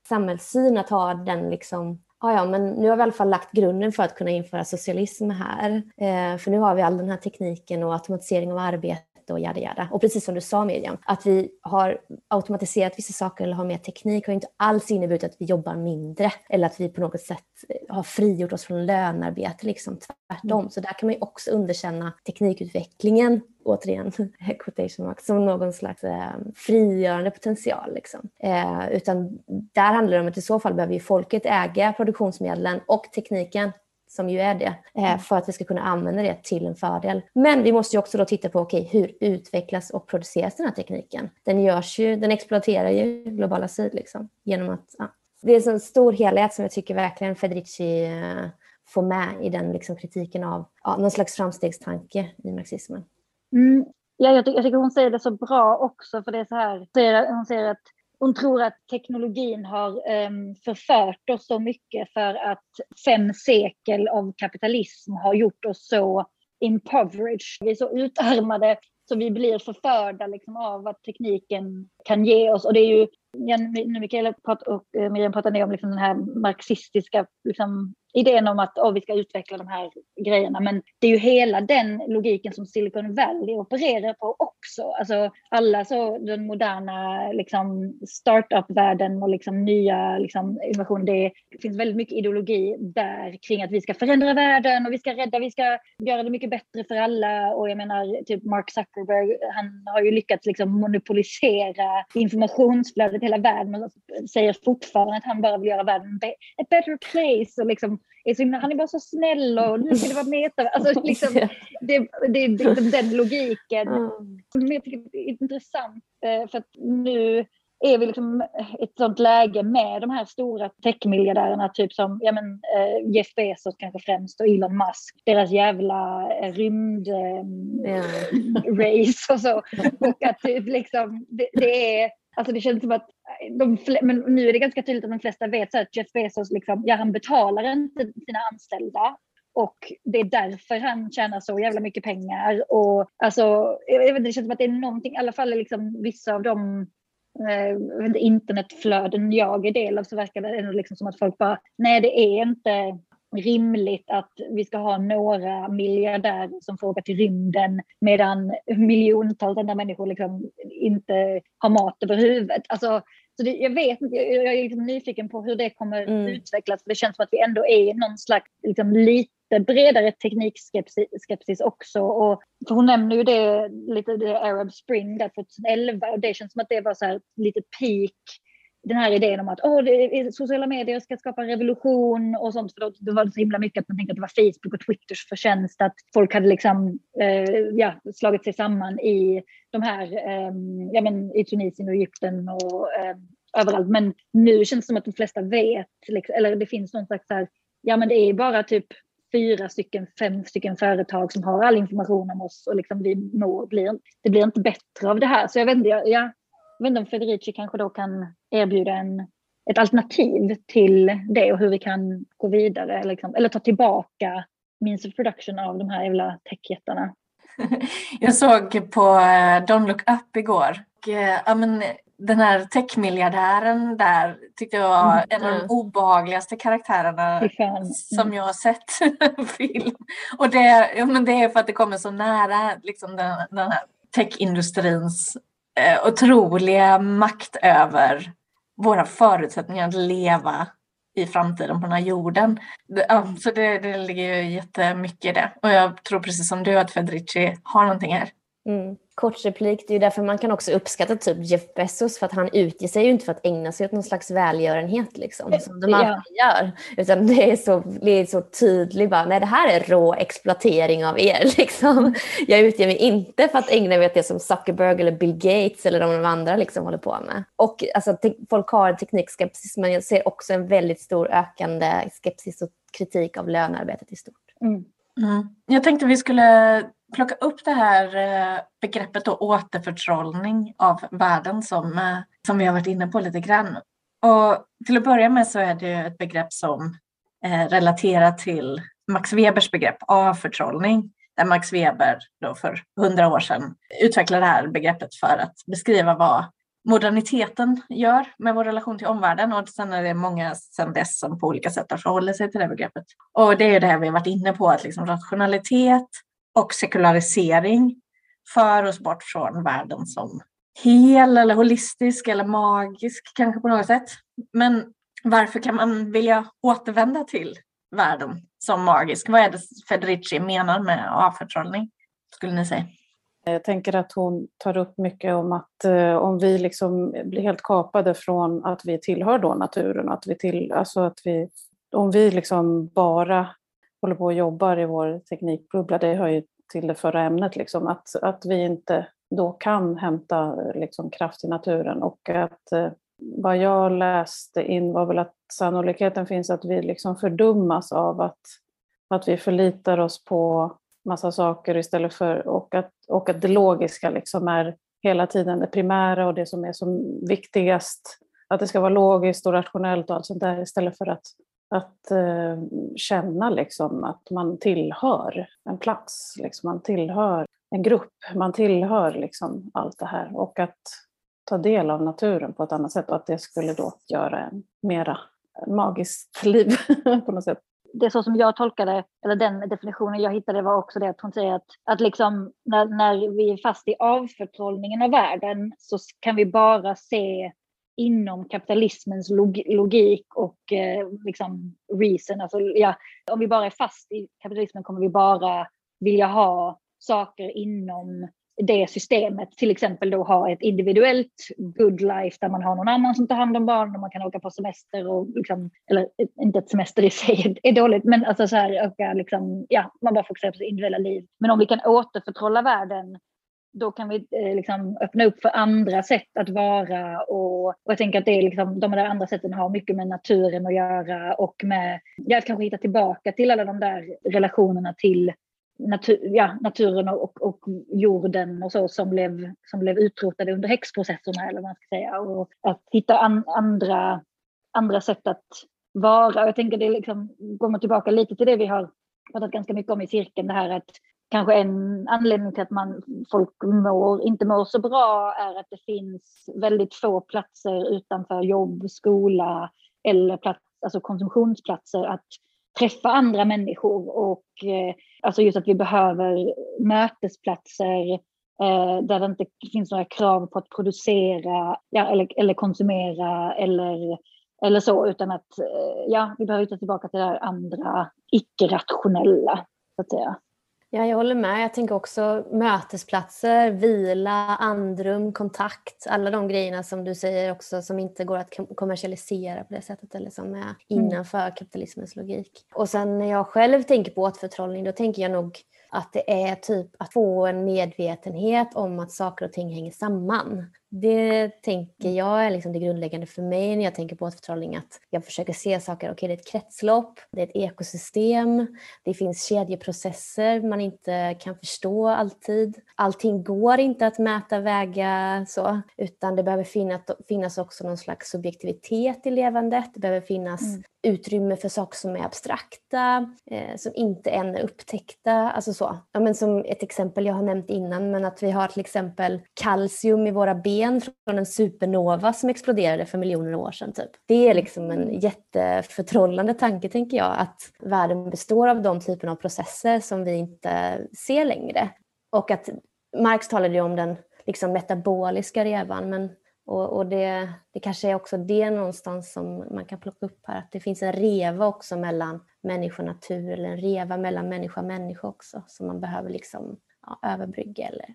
samhällssyn att ha den liksom, ja, ja, men nu har vi i alla fall lagt grunden för att kunna införa socialism här. Eh, för nu har vi all den här tekniken och automatisering av arbete och jada jada. Och precis som du sa Miriam, att vi har automatiserat vissa saker eller har mer teknik har inte alls inneburit att vi jobbar mindre eller att vi på något sätt har frigjort oss från lönearbete, liksom tvärtom. Mm. Så där kan man ju också underkänna teknikutvecklingen återigen, quotation marks, som någon slags eh, frigörande potential. Liksom. Eh, utan där handlar det om att i så fall behöver ju folket äga produktionsmedlen och tekniken som ju är det, eh, mm. för att vi ska kunna använda det till en fördel. Men vi måste ju också då titta på okay, hur utvecklas och produceras den här tekniken? Den görs ju, den exploaterar ju globala syd liksom, genom att ja. Det är en sån stor helhet som jag tycker verkligen Federici eh, få med i den liksom kritiken av ja, någon slags framstegstanke i marxismen. Mm. Ja, jag, tycker, jag tycker hon säger det så bra också, för det är så här, hon säger att hon tror att teknologin har um, förfört oss så mycket för att fem sekel av kapitalism har gjort oss så impoverished. Vi är så utarmade så vi blir förförda liksom, av vad tekniken kan ge oss. Och det är ju, nu Mikaela och eh, Miriam pratar ni om liksom den här marxistiska liksom, idén om att oh, vi ska utveckla de här grejerna. Men det är ju hela den logiken som Silicon Valley opererar på också. Alltså alla så den moderna liksom, startup-världen och liksom, nya liksom, innovationer. Det, finns väldigt mycket ideologi där kring att vi ska förändra världen och vi ska rädda, vi ska göra det mycket bättre för alla. Och jag menar, typ Mark Zuckerberg, han har ju lyckats liksom monopolisera informationsflödet i hela världen och säger fortfarande att han bara vill göra världen a better place. Och liksom, är så himla, han är bara så snäll och nu ska det vara meta. Alltså, liksom, det, det, det, liksom den logiken. Mm. Jag tycker det är intressant eh, för att nu är vi liksom ett sånt läge med de här stora techmiljardärerna, typ som ja, men, eh, Jeff Bezos kanske främst och Elon Musk, deras jävla eh, rymdrace eh, och så. Och att typ liksom, det, det är Alltså det känns som att de, men nu är det ganska tydligt att de flesta vet så att Jeff Bezos, liksom, ja han betalar inte sina anställda och det är därför han tjänar så jävla mycket pengar. Och alltså, jag vet, det känns som att det är någonting, i alla fall liksom vissa av de eh, internetflöden jag är del av så verkar det ändå liksom som att folk bara, nej det är inte rimligt att vi ska ha några miljardärer som får åka till rymden medan miljontals andra människor liksom inte har mat över huvudet. Alltså, så det, jag vet jag är liksom nyfiken på hur det kommer mm. utvecklas. Det känns som att vi ändå är i någon slags liksom, lite bredare teknikskepsis också. Och, för hon nämner ju det, lite det Arab Spring där 2011 och det känns som att det var så här lite peak den här idén om att oh, det sociala medier ska skapa revolution och sånt. För då, då var det så himla mycket att man tänkte att det var Facebook och Twitters förtjänst att folk hade liksom, eh, ja, slagit sig samman i de här, eh, ja, men, i Tunisien och Egypten och eh, överallt. Men nu känns det som att de flesta vet, liksom, eller det finns någon slags så här, ja men det är bara typ fyra stycken, fem stycken företag som har all information om oss och liksom vi mår, blir, det blir inte bättre av det här. Så jag vet inte, jag, jag vet inte om Federici kanske då kan erbjuda en, ett alternativ till det och hur vi kan gå vidare liksom, eller ta tillbaka means of production av de här jävla techjättarna. Jag såg på eh, Don't Look Up igår. Och, eh, ja, men, den här techmiljardären där tyckte jag var mm, en av de obehagligaste karaktärerna mm. som jag har sett film. Och det, ja, men det är för att det kommer så nära liksom, den, den här techindustrins eh, otroliga makt över våra förutsättningar att leva i framtiden på den här jorden. Ja, så det, det ligger ju jättemycket i det. Och jag tror precis som du att Federici har någonting här. Mm. Kort replik, det är ju därför man kan också uppskatta typ Jeff Bezos för att han utger sig ju inte för att ägna sig åt någon slags välgörenhet liksom, som de alltid ja. gör. Utan det är så, det är så tydligt bara, nej det här är rå exploatering av er liksom. Jag utger mig inte för att ägna mig åt det som Zuckerberg eller Bill Gates eller de andra liksom håller på med. Och alltså, folk har en teknikskepsis men jag ser också en väldigt stor ökande skepsis och kritik av lönearbetet i stort. Mm. Mm. Jag tänkte vi skulle plocka upp det här eh, begreppet då, återförtrollning av världen som, eh, som vi har varit inne på lite grann. Och till att börja med så är det ett begrepp som eh, relaterar till Max Webers begrepp avförtrollning. Där Max Weber då för hundra år sedan utvecklade det här begreppet för att beskriva vad moderniteten gör med vår relation till omvärlden och sen är det många sedan dess som på olika sätt har förhållit sig till det begreppet. Och det är det här vi har varit inne på, att liksom rationalitet och sekularisering för oss bort från världen som hel eller holistisk eller magisk kanske på något sätt. Men varför kan man vilja återvända till världen som magisk? Vad är det Federici menar med avförtrollning, skulle ni säga? Jag tänker att hon tar upp mycket om att eh, om vi liksom blir helt kapade från att vi tillhör då naturen, att vi till, alltså att vi, om vi liksom bara håller på och jobbar i vår teknikbubbla, det hör ju till det förra ämnet, liksom, att, att vi inte då kan hämta liksom, kraft i naturen och att eh, vad jag läste in var väl att sannolikheten finns att vi liksom fördummas av att att vi förlitar oss på massa saker istället för och att, och att det logiska liksom är hela tiden det primära och det som är som viktigast. Att det ska vara logiskt och rationellt och allt sånt där istället för att, att eh, känna liksom att man tillhör en plats, liksom. Man tillhör en grupp, man tillhör liksom allt det här. Och att ta del av naturen på ett annat sätt och att det skulle då göra en mera magiskt liv på något sätt. Det är så som jag tolkade, eller den definitionen jag hittade var också det att hon säger att, att liksom när, när vi är fast i avförtrollningen av världen så kan vi bara se inom kapitalismens log logik och eh, liksom reason. Alltså, ja, om vi bara är fast i kapitalismen kommer vi bara vilja ha saker inom det systemet, till exempel då ha ett individuellt good life där man har någon annan som tar hand om barnen och man kan åka på semester och liksom, eller inte att semester i sig är dåligt, men alltså så här öka liksom, ja, man bara fokuserar på sitt individuella liv. Men om vi kan återförtrolla världen då kan vi eh, liksom öppna upp för andra sätt att vara och, och jag tänker att det är liksom, de där andra sätten har mycket med naturen att göra och med ja, att kanske hitta tillbaka till alla de där relationerna till natur, ja, naturen och, och jorden och så som blev, som blev utrotade under häxprocesserna eller vad man ska säga. Och att hitta an, andra, andra sätt att vara. Jag tänker det liksom, går tillbaka lite till det vi har pratat ganska mycket om i cirkeln, det här att kanske en anledning till att man, folk mår, inte mår så bra är att det finns väldigt få platser utanför jobb, skola eller plats, alltså konsumtionsplatser att träffa andra människor och eh, alltså just att vi behöver mötesplatser eh, där det inte finns några krav på att producera ja, eller, eller konsumera eller, eller så utan att eh, ja, vi behöver ta tillbaka till det där andra icke-rationella så att säga. Ja, jag håller med. Jag tänker också mötesplatser, vila, andrum, kontakt. Alla de grejerna som du säger också som inte går att kommersialisera på det sättet eller som är mm. innanför kapitalismens logik. Och sen när jag själv tänker på återförtrollning då tänker jag nog att det är typ att få en medvetenhet om att saker och ting hänger samman. Det tänker mm. jag är liksom det grundläggande för mig när jag tänker på återförtrollning. Att jag försöker se saker, okej okay, det är ett kretslopp, det är ett ekosystem, det finns kedjeprocesser man inte kan förstå alltid. Allting går inte att mäta, väga så, utan det behöver finnas, finnas också någon slags subjektivitet i levandet. Det behöver finnas mm. utrymme för saker som är abstrakta, eh, som inte än är upptäckta. Alltså så. Ja, men som ett exempel jag har nämnt innan, men att vi har till exempel kalcium i våra ben ben från en supernova som exploderade för miljoner år sedan. Typ. Det är liksom en jätteförtrollande tanke, tänker jag, att världen består av de typerna av processer som vi inte ser längre. Och att Marx talade ju om den liksom metaboliska revan, men och, och det, det kanske är också det någonstans som man kan plocka upp här, att det finns en reva också mellan människa och natur, eller en reva mellan människa och människa också, som man behöver liksom, ja, överbrygga. Eller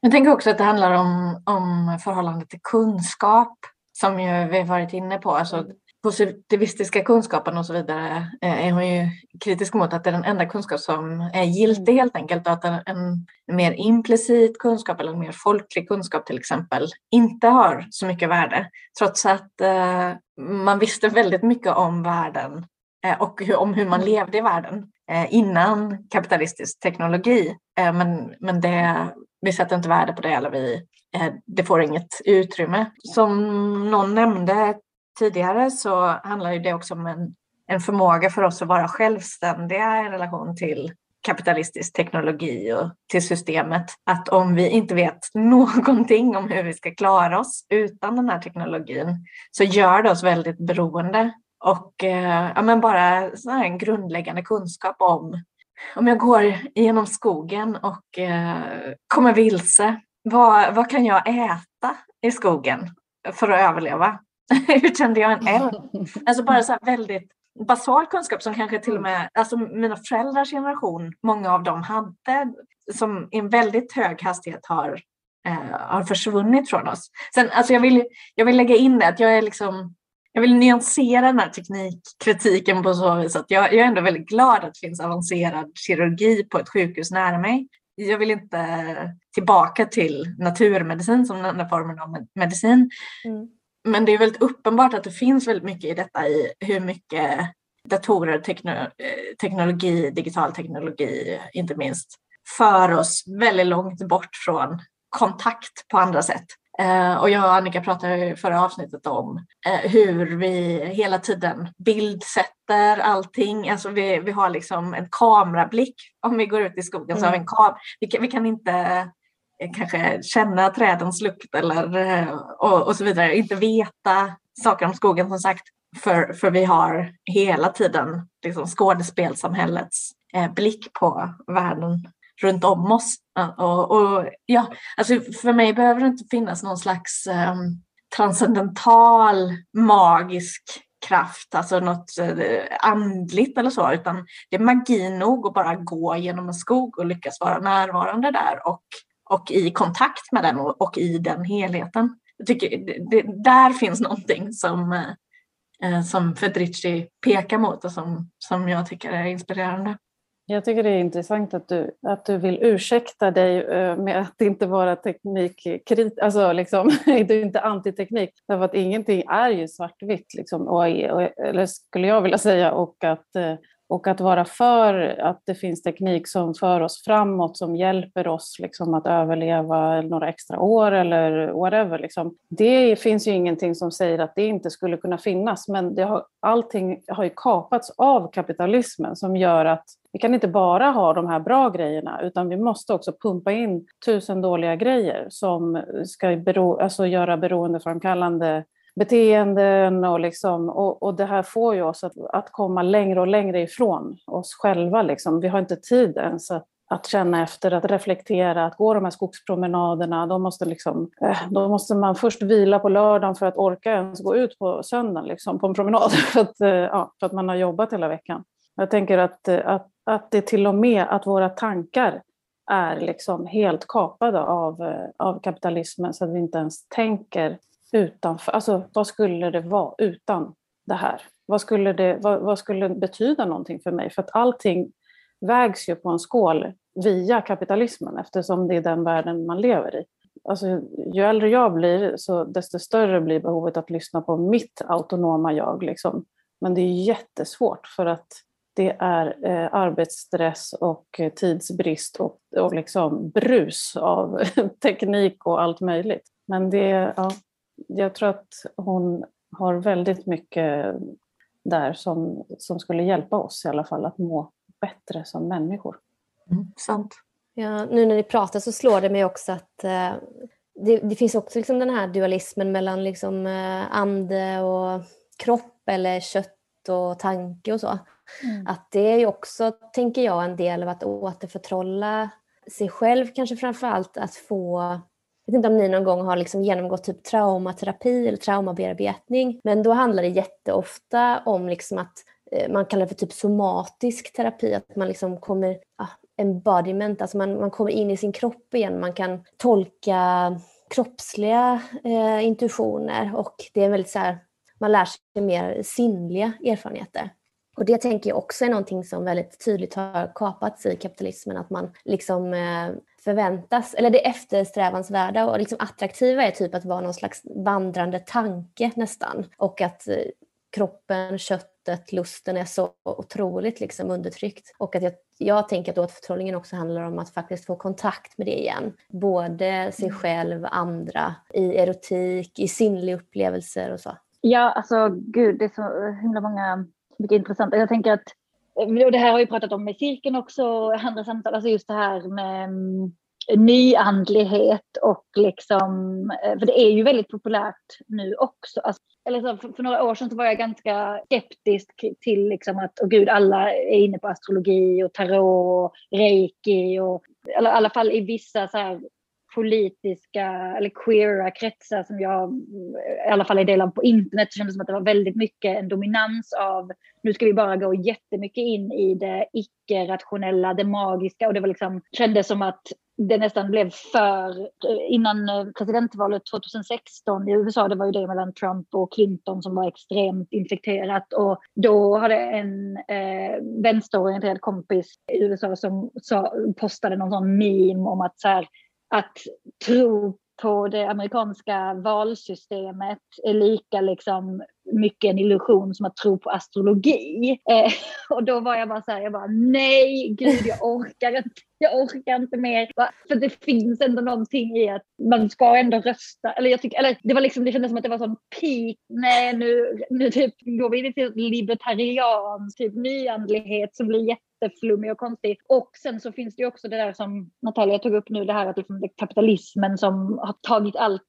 jag tänker också att det handlar om, om förhållandet till kunskap som ju vi varit inne på. Alltså, mm. positivistiska kunskapen och så vidare eh, är hon ju kritisk mot att det är den enda kunskap som är giltig helt enkelt. Och att en, mer implicit kunskap eller en mer folklig kunskap till exempel inte har så mycket värde. Trots att eh, man visste väldigt mycket om världen eh, och om hur man mm. levde i världen innan kapitalistisk teknologi. Men, men det vi sätter inte värde på det eller vi, eh, det får inget utrymme. Som någon nämnde tidigare så handlar det också om en, en förmåga för oss att vara självständiga i relation till kapitalistisk teknologi och till systemet. Att om vi inte vet någonting om hur vi ska klara oss utan den här teknologin så gör det oss väldigt beroende. Och eh, ja, men bara så en grundläggande kunskap om om jag går genom skogen och eh, kommer vilse, vad, vad kan jag äta i skogen för att överleva? Hur kände jag en eld? Alltså bara så väldigt basal kunskap som kanske till och med alltså mina föräldrars generation, många av dem hade, som i en väldigt hög hastighet har, eh, har försvunnit från oss. Sen, alltså jag, vill, jag vill lägga in det att jag är liksom jag vill nyansera den här teknikkritiken på så vis att jag, jag är ändå väldigt glad att det finns avancerad kirurgi på ett sjukhus nära mig. Jag vill inte tillbaka till naturmedicin som den enda formen av medicin. Mm. Men det är väldigt uppenbart att det finns väldigt mycket i detta i hur mycket datorer, tekno, eh, teknologi, digital teknologi inte minst, för oss väldigt långt bort från kontakt på andra sätt. Eh, och jag och Annika pratade i förra avsnittet om eh, hur vi hela tiden bildsätter allting. Alltså vi, vi har liksom en kamerablick. Om vi går ut i skogen mm. så har vi en mm. kam vi, kan, vi kan inte eh, kanske känna trädens lukt eller och, och så vidare. Inte veta saker om skogen som sagt. För, för vi har hela tiden liksom skådespelsamhällets blick på världen runt om oss. Och, och, ja, alltså för mig behöver det inte finnas någon slags um, transcendental magisk kraft, alltså något eh, andligt eller så, utan det är magi nog att bara gå genom en skog och lyckas vara närvarande där och, och i kontakt med den och, och i den helheten. Jag tycker det, där finns någonting som, eh, eh, som Federici pekar mot och som, som jag tycker är inspirerande. Jag tycker det är intressant att du, att du vill ursäkta dig eh, med att inte vara teknikkritisk, alltså liksom, du är inte antiteknik, därför att ingenting är ju svartvitt, liksom, och, eller skulle jag vilja säga, och att eh, och att vara för att det finns teknik som för oss framåt, som hjälper oss liksom att överleva några extra år eller whatever. Liksom. Det finns ju ingenting som säger att det inte skulle kunna finnas, men det har, allting har ju kapats av kapitalismen som gör att vi kan inte bara ha de här bra grejerna, utan vi måste också pumpa in tusen dåliga grejer som ska bero, alltså göra beroendeframkallande beteenden och, liksom, och, och det här får ju oss att, att komma längre och längre ifrån oss själva. Liksom. Vi har inte tid ens att, att känna efter, att reflektera, att gå de här skogspromenaderna. Då måste, liksom, eh, då måste man först vila på lördagen för att orka ens gå ut på söndagen liksom, på en promenad för att, eh, ja, för att man har jobbat hela veckan. Jag tänker att, eh, att, att det till och med att våra tankar är liksom helt kapade av, av kapitalismen så att vi inte ens tänker utanför, alltså vad skulle det vara utan det här? Vad skulle det, vad, vad skulle betyda någonting för mig? För att allting vägs ju på en skål via kapitalismen eftersom det är den världen man lever i. Alltså, ju äldre jag blir, så desto större blir behovet att lyssna på mitt autonoma jag. Liksom. Men det är jättesvårt för att det är eh, arbetsstress och eh, tidsbrist och, och liksom brus av teknik och allt möjligt. Men det, ja, jag tror att hon har väldigt mycket där som, som skulle hjälpa oss i alla fall att må bättre som människor. Mm, sant. Ja, nu när ni pratar så slår det mig också att eh, det, det, finns också liksom den här dualismen mellan liksom, eh, ande och kropp eller kött och tanke och så. Mm. Att det är ju också, tänker jag, en del av att återförtrolla sig själv kanske framför allt att få vet inte om ni någon gång har liksom genomgått typ traumaterapi eller traumabearbetning, men då handlar det jätteofta om liksom att eh, man kallar det för typ somatisk terapi, att man liksom kommer, ah, embodiment, alltså man, man kommer in i sin kropp igen, man kan tolka kroppsliga eh, intuitioner och det är väldigt så här, man lär sig mer sinnliga erfarenheter. Och det tänker jag också är någonting som väldigt tydligt har kapats i kapitalismen, att man liksom eh, förväntas, eller det eftersträvansvärda och liksom attraktiva är typ att vara någon slags vandrande tanke nästan. Och att eh, kroppen, köttet, lusten är så otroligt liksom undertryckt. Och att jag, jag tänker att återförtrollningen också handlar om att faktiskt få kontakt med det igen. Både sig mm. själv, andra, i erotik, i sinnliga upplevelser och så. Ja, alltså gud, det är så himla många mycket intressant. Jag tänker att, och det här har vi pratat om med cirkeln också, andra samtal, alltså just det här med mm, nyandlighet och liksom, eh, för det är ju väldigt populärt nu också. Alltså, eller så, för, för, några år sedan så var jag ganska skeptisk till liksom att, oh gud, alla är inne på astrologi och tarot och reiki och eller, i alla fall i vissa så här politiska eller queera kretsar som jag i alla fall är del av på internet så kändes det som att det var väldigt mycket en dominans av nu ska vi bara gå jättemycket in i det icke-rationella, det magiska. Och det var liksom, kändes som att det nästan blev för, innan eh, presidentvalet 2016 i USA, det var ju det mellan Trump och Clinton som var extremt infekterat. Och då hade en eh, vänsterorienterad kompis i USA som sa, postade någon sån meme om att så här, att tro på det amerikanska valsystemet är lika liksom mycket en illusion som att tro på astrologi. Eh, och då var jag bara så här, jag bara nej, gud jag orkar inte. Jag orkar inte mer. För det finns ändå någonting i att man ska ändå rösta. Eller, jag tyck, eller det, var liksom, det kändes som att det var sån peak. Nej, nu, nu typ, går vi in till libertarian, typ nyandlighet som blir jätteflummig och konstig. Och sen så finns det ju också det där som Natalia tog upp nu, det här att liksom kapitalismen som har tagit allt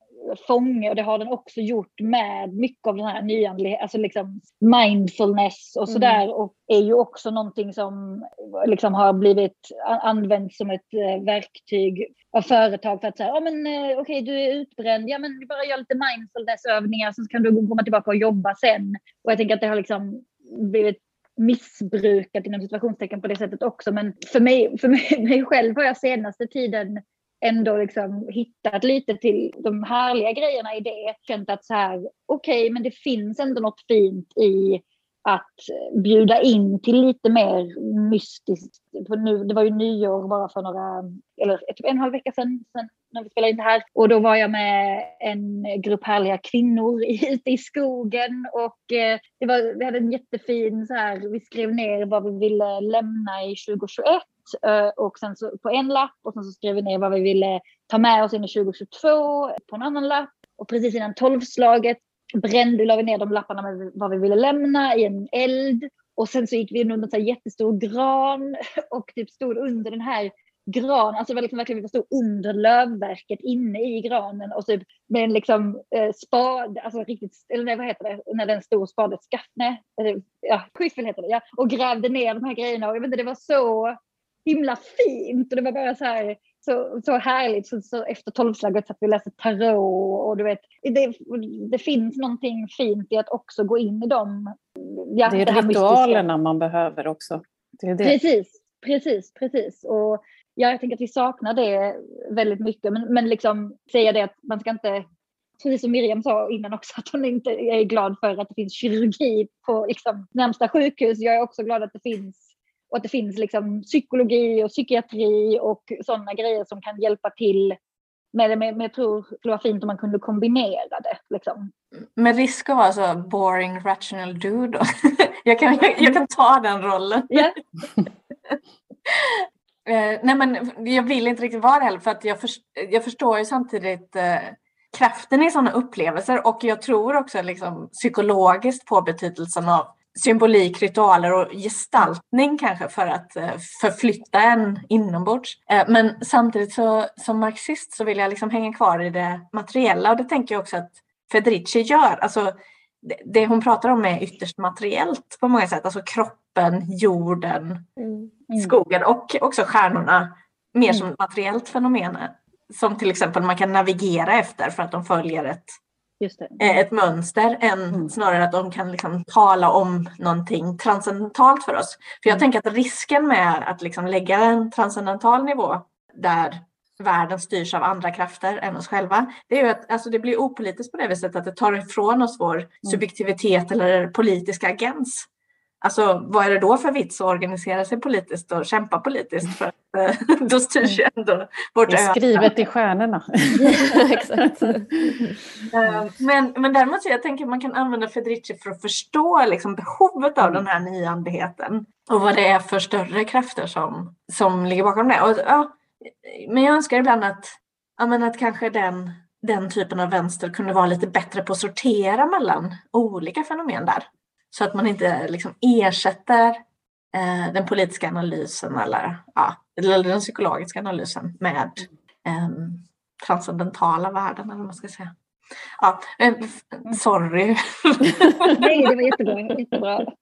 fånge och det har den också gjort med mycket av den här nyandligheten, alltså liksom mindfulness och sådär mm. och är ju också någonting som liksom har blivit använt som ett eh, verktyg av företag för att säga, ja men eh, okej okay, du är utbränd, ja men vi bara gör lite mindfulnessövningar så kan du komma tillbaka och jobba sen. Och jag tänker att det har liksom blivit missbrukat inom situationstecken på det sättet också. Men för mig, för mig, mig själv har jag senaste tiden ändå liksom hittat lite till de härliga grejerna i det. Känt att så här, okej, okay, men det finns ändå något fint i att eh, bjuda in till lite mer mystiskt. För nu, det var ju nyår bara för några, eller typ en halv vecka sedan, sedan när vi spelade in det här. Och då var jag med en grupp härliga kvinnor ute i skogen och eh, det var, vi hade en jättefin så här, vi skrev ner vad vi ville lämna i 2021 eh, och sen så på en lapp och sen så skrev vi ner vad vi ville ta med oss in i 2022 på en annan lapp. Och precis innan tolvslaget brände, la vi ner de lapparna med vad vi ville lämna i en eld. Och sen så gick vi in under en jättestor gran och typ stod under den här gran, alltså liksom verkligen vi stod under lövverket inne i granen och typ med en liksom eh, spade, alltså riktigt, eller nej, vad heter det, när det är en stor spade, skaffne, eh, ja, skyffel heter det, ja, och grävde ner de här grejerna och jag vet inte, det var så himla fint. Och det var bara så här så, så härligt. Så, så efter tolvslaget satt vi och läste tarot och du vet, det, det finns någonting fint i att också gå in i dem. Ja, det är det ritualerna man behöver också. Det det. Precis, precis, precis. Och ja, jag tänker att vi saknar det väldigt mycket. Men, men liksom säga det att man ska inte precis som Miriam sa innan också, att hon inte är glad för att det finns kirurgi på liksom, närmsta sjukhus. Jag är också glad att det finns och att det finns liksom psykologi och psykiatri och sådana grejer som kan hjälpa till med det. Men jag tror det skulle vara fint om man kunde kombinera det. Liksom. Med risk att vara så boring rational dude. jag, kan, jag, jag, kan ta den rollen. Yeah. eh, nej men jag vill inte riktigt vara det heller för att jag, för, jag förstår ju samtidigt eh, kraften i sådana upplevelser och jag tror också liksom, psykologiskt på betydelsen av symbolik, ritualer och gestaltning kanske för att eh, förflytta en inombords. Eh, men samtidigt så som marxist så vill jag liksom hänga kvar i det materiella och det tänker jag också att Federici gör. Alltså, det hon pratar om är ytterst materiellt på många sätt, alltså kroppen, jorden, mm. Skogen och också stjärnorna mer mm. som materiellt fenomen som till exempel man kan navigera efter för att de följer ett Eh, ett mönster än mm. snarare att de kan liksom tala om någonting transcendentalt för oss. För jag mm. tänker att risken med att liksom lägga en transcendental nivå där världen styrs av andra krafter än oss själva, det är ju att alltså det blir opolitiskt på det viset att det tar ifrån oss vår mm. subjektivitet eller politiska agens. Alltså vad är det då för vits att organisera sig politiskt och kämpa politiskt? För att, eh, då styrs ju ändå vårt Det är skrivet i stjärnorna. Exakt. Eh, men, men däremot så jag tänker att man kan använda Federici för att förstå liksom, behovet av den här nyandligheten och vad det är för större krafter som, som ligger bakom det. Och, ja, men jag önskar ibland att, ja, men att kanske den, den typen av vänster kunde vara lite bättre på att sortera mellan olika fenomen där. Så att man inte liksom ersätter eh, den politiska analysen eller, ja, eller den psykologiska analysen med eh, transcendentala värden eller vad man ska säga. Ja, eh, sorry. Nej, det var jättebra. jättebra.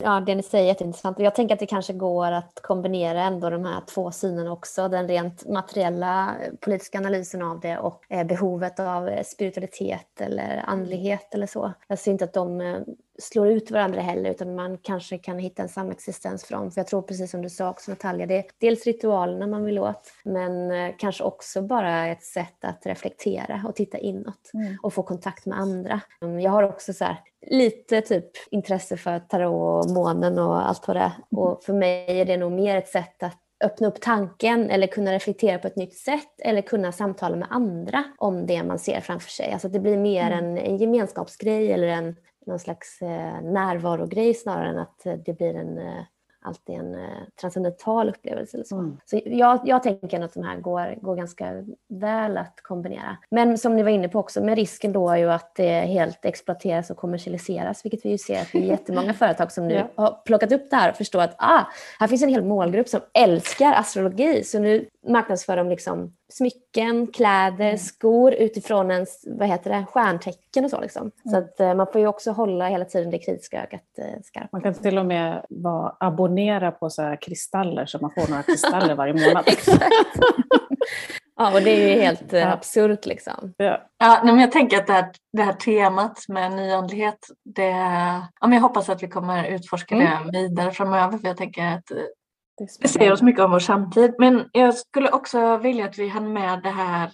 Ja, det ni säger är jätteintressant. Jag tänker att det kanske går att kombinera ändå de här två synerna också. Den rent materiella politiska analysen av det och eh, behovet av spiritualitet eller andlighet eller så. Jag ser inte att de eh, slår ut varandra heller utan man kanske kan hitta en samexistens för dem. För jag tror precis som du sa också Natalia, det är dels ritualerna man vill åt men eh, kanske också bara ett sätt att reflektera och titta inåt mm. och få kontakt med andra. Mm, jag har också så här, lite typ intresse för tarot och månen och allt vad det är. Mm. Och för mig är det nog mer ett sätt att öppna upp tanken eller kunna reflektera på ett nytt sätt eller kunna samtala med andra om det man ser framför sig. Alltså det blir mer mm. en, en gemenskapsgrej eller en någon slags eh, närvarogrej snarare än att det blir en eh, alltid en eh, transcendental upplevelse. Eller så. Mm. så jag, jag tänker att de här går, går ganska väl att kombinera. Men som ni var inne på också, med risken då ju att det helt exploateras och kommersialiseras, vilket vi ju ser att det är jättemånga företag som nu ja. har plockat upp det här och förstår att ah, här finns en hel målgrupp som älskar astrologi, så nu marknadsför de liksom smycken, kläder, mm. skor utifrån ens vad heter det, stjärntecken och så. Liksom. Mm. Så att, eh, man får ju också hålla hela tiden det kritiska ögat eh, skarpt. Man kan till och med vara, abonnera på så kristaller så man får några kristaller varje månad. Ja, och det är ju helt eh, ja. absurt liksom. Ja, ja men jag tänker att det här, det här temat med nyandlighet, det, ja, men jag hoppas att vi kommer utforska mm. det vidare framöver, för jag tänker att det säger oss mycket om vår samtid. Men jag skulle också vilja att vi hann med det här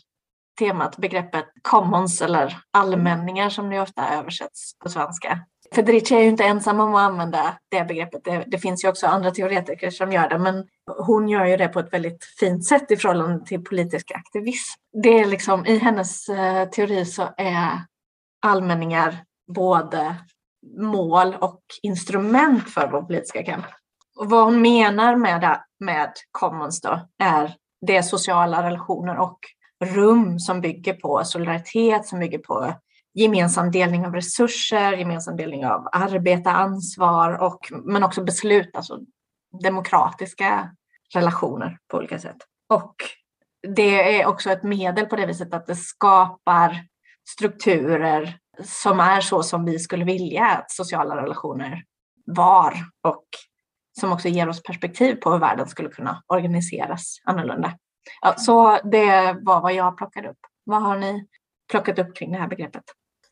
temat, begreppet commons eller allmänningar som det ofta översätts på svenska. Federici är ju inte ensam om att använda det begreppet. Det, det, finns ju också andra teoretiker som gör det, men hon gör ju det på ett väldigt fint sätt i förhållande till politisk aktivism. Det är liksom, I hennes uh, teori så är allmänningar både mål och instrument för vår politiska kamp. Och vad hon menar med, med commons då är det sociala relationer och rum som bygger på solidaritet, som bygger på gemensam delning av resurser, gemensam delning av arbete, ansvar och men också beslut, alltså demokratiska relationer på olika sätt. Och det är också ett medel på det viset att det skapar strukturer som är så som vi skulle vilja att sociala relationer var och som också ger oss perspektiv på hur världen skulle kunna organiseras annorlunda. Ja, så det var vad jag plockade upp. Vad har ni plockat upp kring det här begreppet?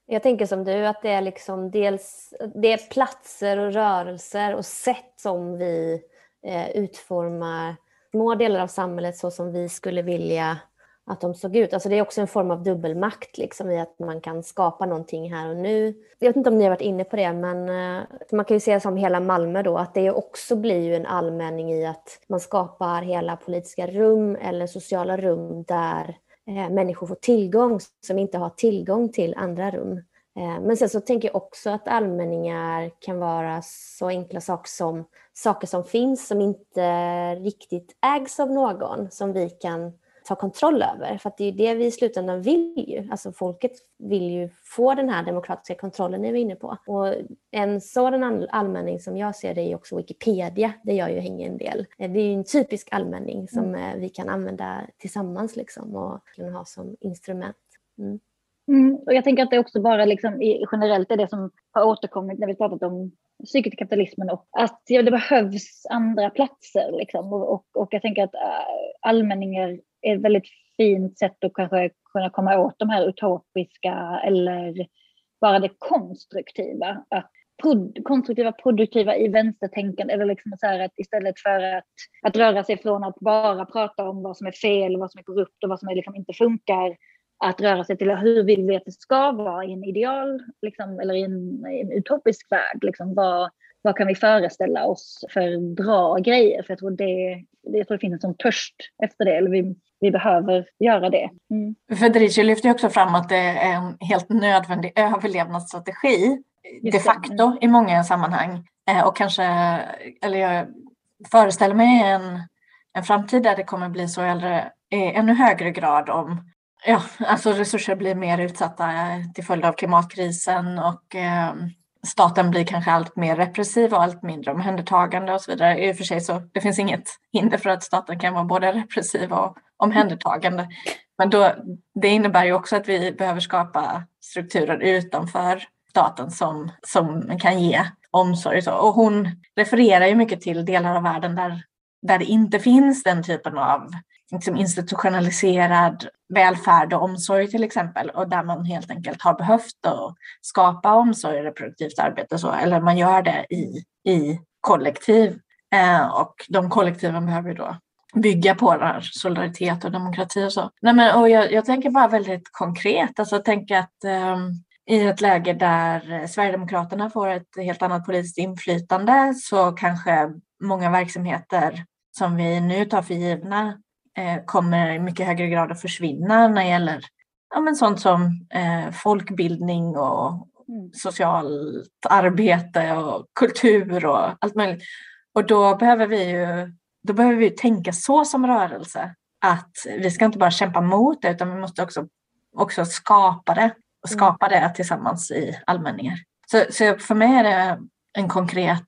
Jag tänker som du att det är liksom dels det är platser och rörelser och sätt som vi eh, utformar små delar av samhället så som vi skulle vilja att de såg ut. Alltså det är också en form av dubbelmakt liksom, i att man kan skapa någonting här och nu. Jag vet inte om ni har varit inne på det, men eh, man kan ju se det som hela Malmö då, att det också blir ju en allmänning i att man skapar hela politiska rum eller sociala rum där eh, människor får tillgång som inte har tillgång till andra rum. Eh, men sen så tänker jag också att allmänningar kan vara så enkla saker som saker som finns som inte riktigt ägs av någon, som vi kan ta kontroll över. För det är det vi i slutändan vill ju. Alltså folket vill ju få den här demokratiska kontrollen är vi inne på. Och en sådan allmänning som jag ser det är också Wikipedia, där jag ju hänger en del. Det är ju en typisk allmänning som mm. Eh, vi kan använda tillsammans liksom och kan ha som instrument. Mm. Mm, och jag tänker att det också bara liksom, generellt är det som har återkommit när vi pratat om psyket i kapitalismen och att ja, det behövs andra platser. Liksom. Och, och, och jag tänker att äh, allmänningar ett väldigt fint sätt att kanske kunna komma åt de här utopiska eller bara det konstruktiva. Att prod, konstruktiva, produktiva i vänstertänkande. Eller liksom så här att istället för att, att röra sig från att bara prata om vad som är fel, vad som är korrupt och vad som är liksom inte funkar att röra sig till hur vill vi att det ska vara i en ideal liksom, eller i en, i en utopisk värld. Liksom, vad, vad kan vi föreställa oss för bra grejer? För jag tror det, jag tror det finns en sån törst efter det, eller vi, vi behöver göra det. Mm. Federici lyfter också fram att det är en helt nödvändig överlevnadsstrategi de facto i många sammanhang. Eh, och kanske, eller jag föreställer mig en, en framtid där det kommer bli så äldre i ännu högre grad om ja, alltså resurser blir mer utsatta till följd av klimatkrisen och eh, staten blir kanske allt mer repressiv och allt mindre omhändertagande och så vidare. I och för sig så det finns inget hinder för att staten kan vara både repressiv och omhändertagande. Men då, det innebär ju också att vi behöver skapa strukturer utanför staten som, som kan ge omsorg. Och, så. och hon refererar ju mycket till delar av världen där, där det inte finns den typen av liksom institutionaliserad välfärd och omsorg till exempel och där man helt enkelt har behövt att skapa omsorg och reproduktivt arbete så, eller man gör det i, i kollektiv eh, och de kollektiven behöver då bygga på det här, solidaritet och demokrati och så. Nej, men, och jag, jag tänker bara väldigt konkret, alltså tänk att eh, i ett läge där Sverigedemokraterna får ett helt annat politiskt inflytande så kanske många verksamheter som vi nu tar för givna kommer i mycket högre grad att försvinna när det gäller ja, men sånt som eh, folkbildning och mm. socialt arbete och kultur och allt möjligt. Och då behöver vi ju då behöver vi tänka så som rörelse att vi ska inte bara kämpa mot det utan vi måste också, också skapa det och mm. skapa det tillsammans i allmänningar. Så, så för mig är det en konkret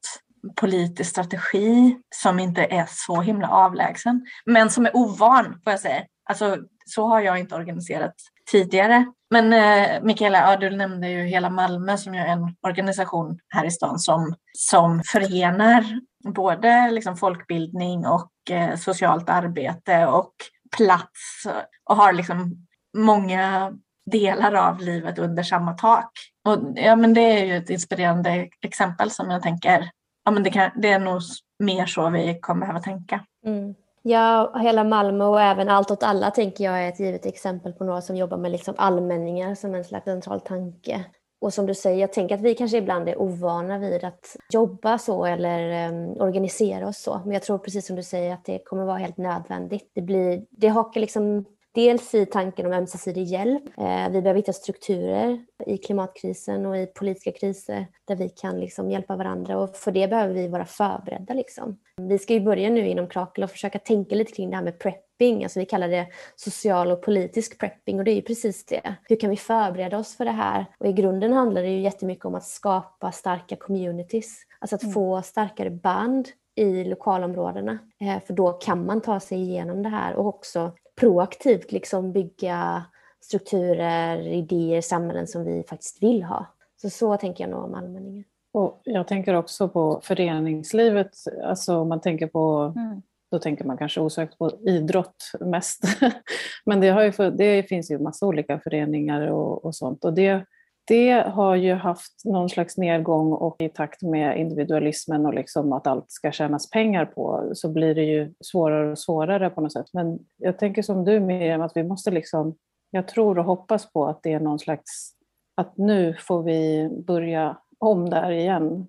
politisk strategi som inte är så himla avlägsen, men som är ovan får jag säga. Alltså, så har jag inte organiserat tidigare. Men eh, Mikaela, ja, du nämnde ju Hela Malmö som är en organisation här i stan som, som förenar både liksom folkbildning och eh, socialt arbete och plats och har liksom många delar av livet under samma tak. Och, ja, men det är ju ett inspirerande exempel som jag tänker, ja, men det, kan, det är nog mer så vi kommer behöva tänka. Mm. Ja, hela Malmö och även Allt åt alla tänker jag är ett givet exempel på några som jobbar med liksom allmänningar som en slags central tanke. Och som du säger, jag tänker att vi kanske ibland är ovana vid att jobba så eller um, organisera oss så. Men jag tror precis som du säger att det kommer vara helt nödvändigt. Det, blir, det hakar liksom Dels i tanken om ömsesidig hjälp. Eh, vi behöver hitta strukturer i klimatkrisen och i politiska kriser där vi kan liksom hjälpa varandra och för det behöver vi vara förberedda. Liksom. Vi ska ju börja nu inom Krakel och försöka tänka lite kring det här med prepping, alltså vi kallar det social och politisk prepping och det är ju precis det. Hur kan vi förbereda oss för det här? Och i grunden handlar det ju jättemycket om att skapa starka communities, alltså att mm. få starkare band i lokalområdena. Eh, för då kan man ta sig igenom det här och också proaktivt liksom bygga strukturer, idéer, samhällen som vi faktiskt vill ha. Så så tänker jag nog om allmänningen. Och jag tänker också på föreningslivet, alltså om man tänker på mm. Då tänker man kanske osökt på idrott mest. Men det, har ju, det finns ju massa olika föreningar och, och sånt. Och det, det har ju haft någon slags nedgång och i takt med individualismen och liksom att allt ska tjänas pengar på så blir det ju svårare och svårare på något sätt. Men jag tänker som du Miriam, att vi måste liksom, jag tror och hoppas på att det är någon slags, att nu får vi börja om där igen.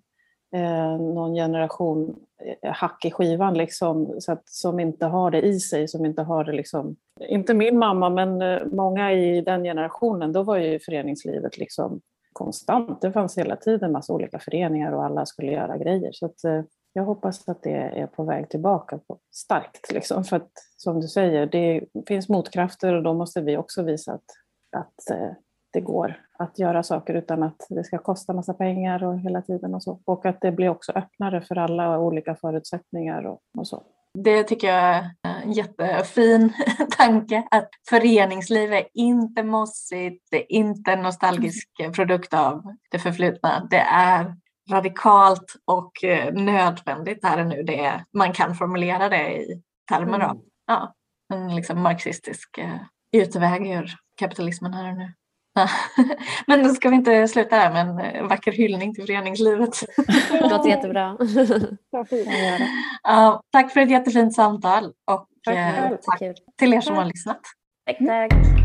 Eh, någon generation eh, hack i skivan liksom, så att, som inte har det i sig, som inte har det liksom inte min mamma, men eh, många i den generationen, då var ju föreningslivet liksom konstant. Det fanns hela tiden massa olika föreningar och alla skulle göra grejer. Så att, eh, jag hoppas att det är på väg tillbaka på, starkt. Liksom. För att som du säger, det finns motkrafter och då måste vi också visa att, att eh, det går att göra saker utan att det ska kosta massa pengar och hela tiden och så. Och att det blir också öppnare för alla olika förutsättningar och, och så. Det tycker jag är en jättefin tanke. Att föreningsliv är inte mossigt, det är inte en nostalgisk produkt av det förflutna. Det är radikalt och eh, nödvändigt här och nu. Det är, man kan formulera det i termer av mm. ja, en liksom marxistisk eh, utväg ur kapitalismen här och nu. Men nu ska vi inte sluta där med en eh, vacker hyllning till föreningslivet. Det låter jättebra. ja, tack för ett jättefint samtal och tack, eh, tack till er som har lyssnat. Tack, tack.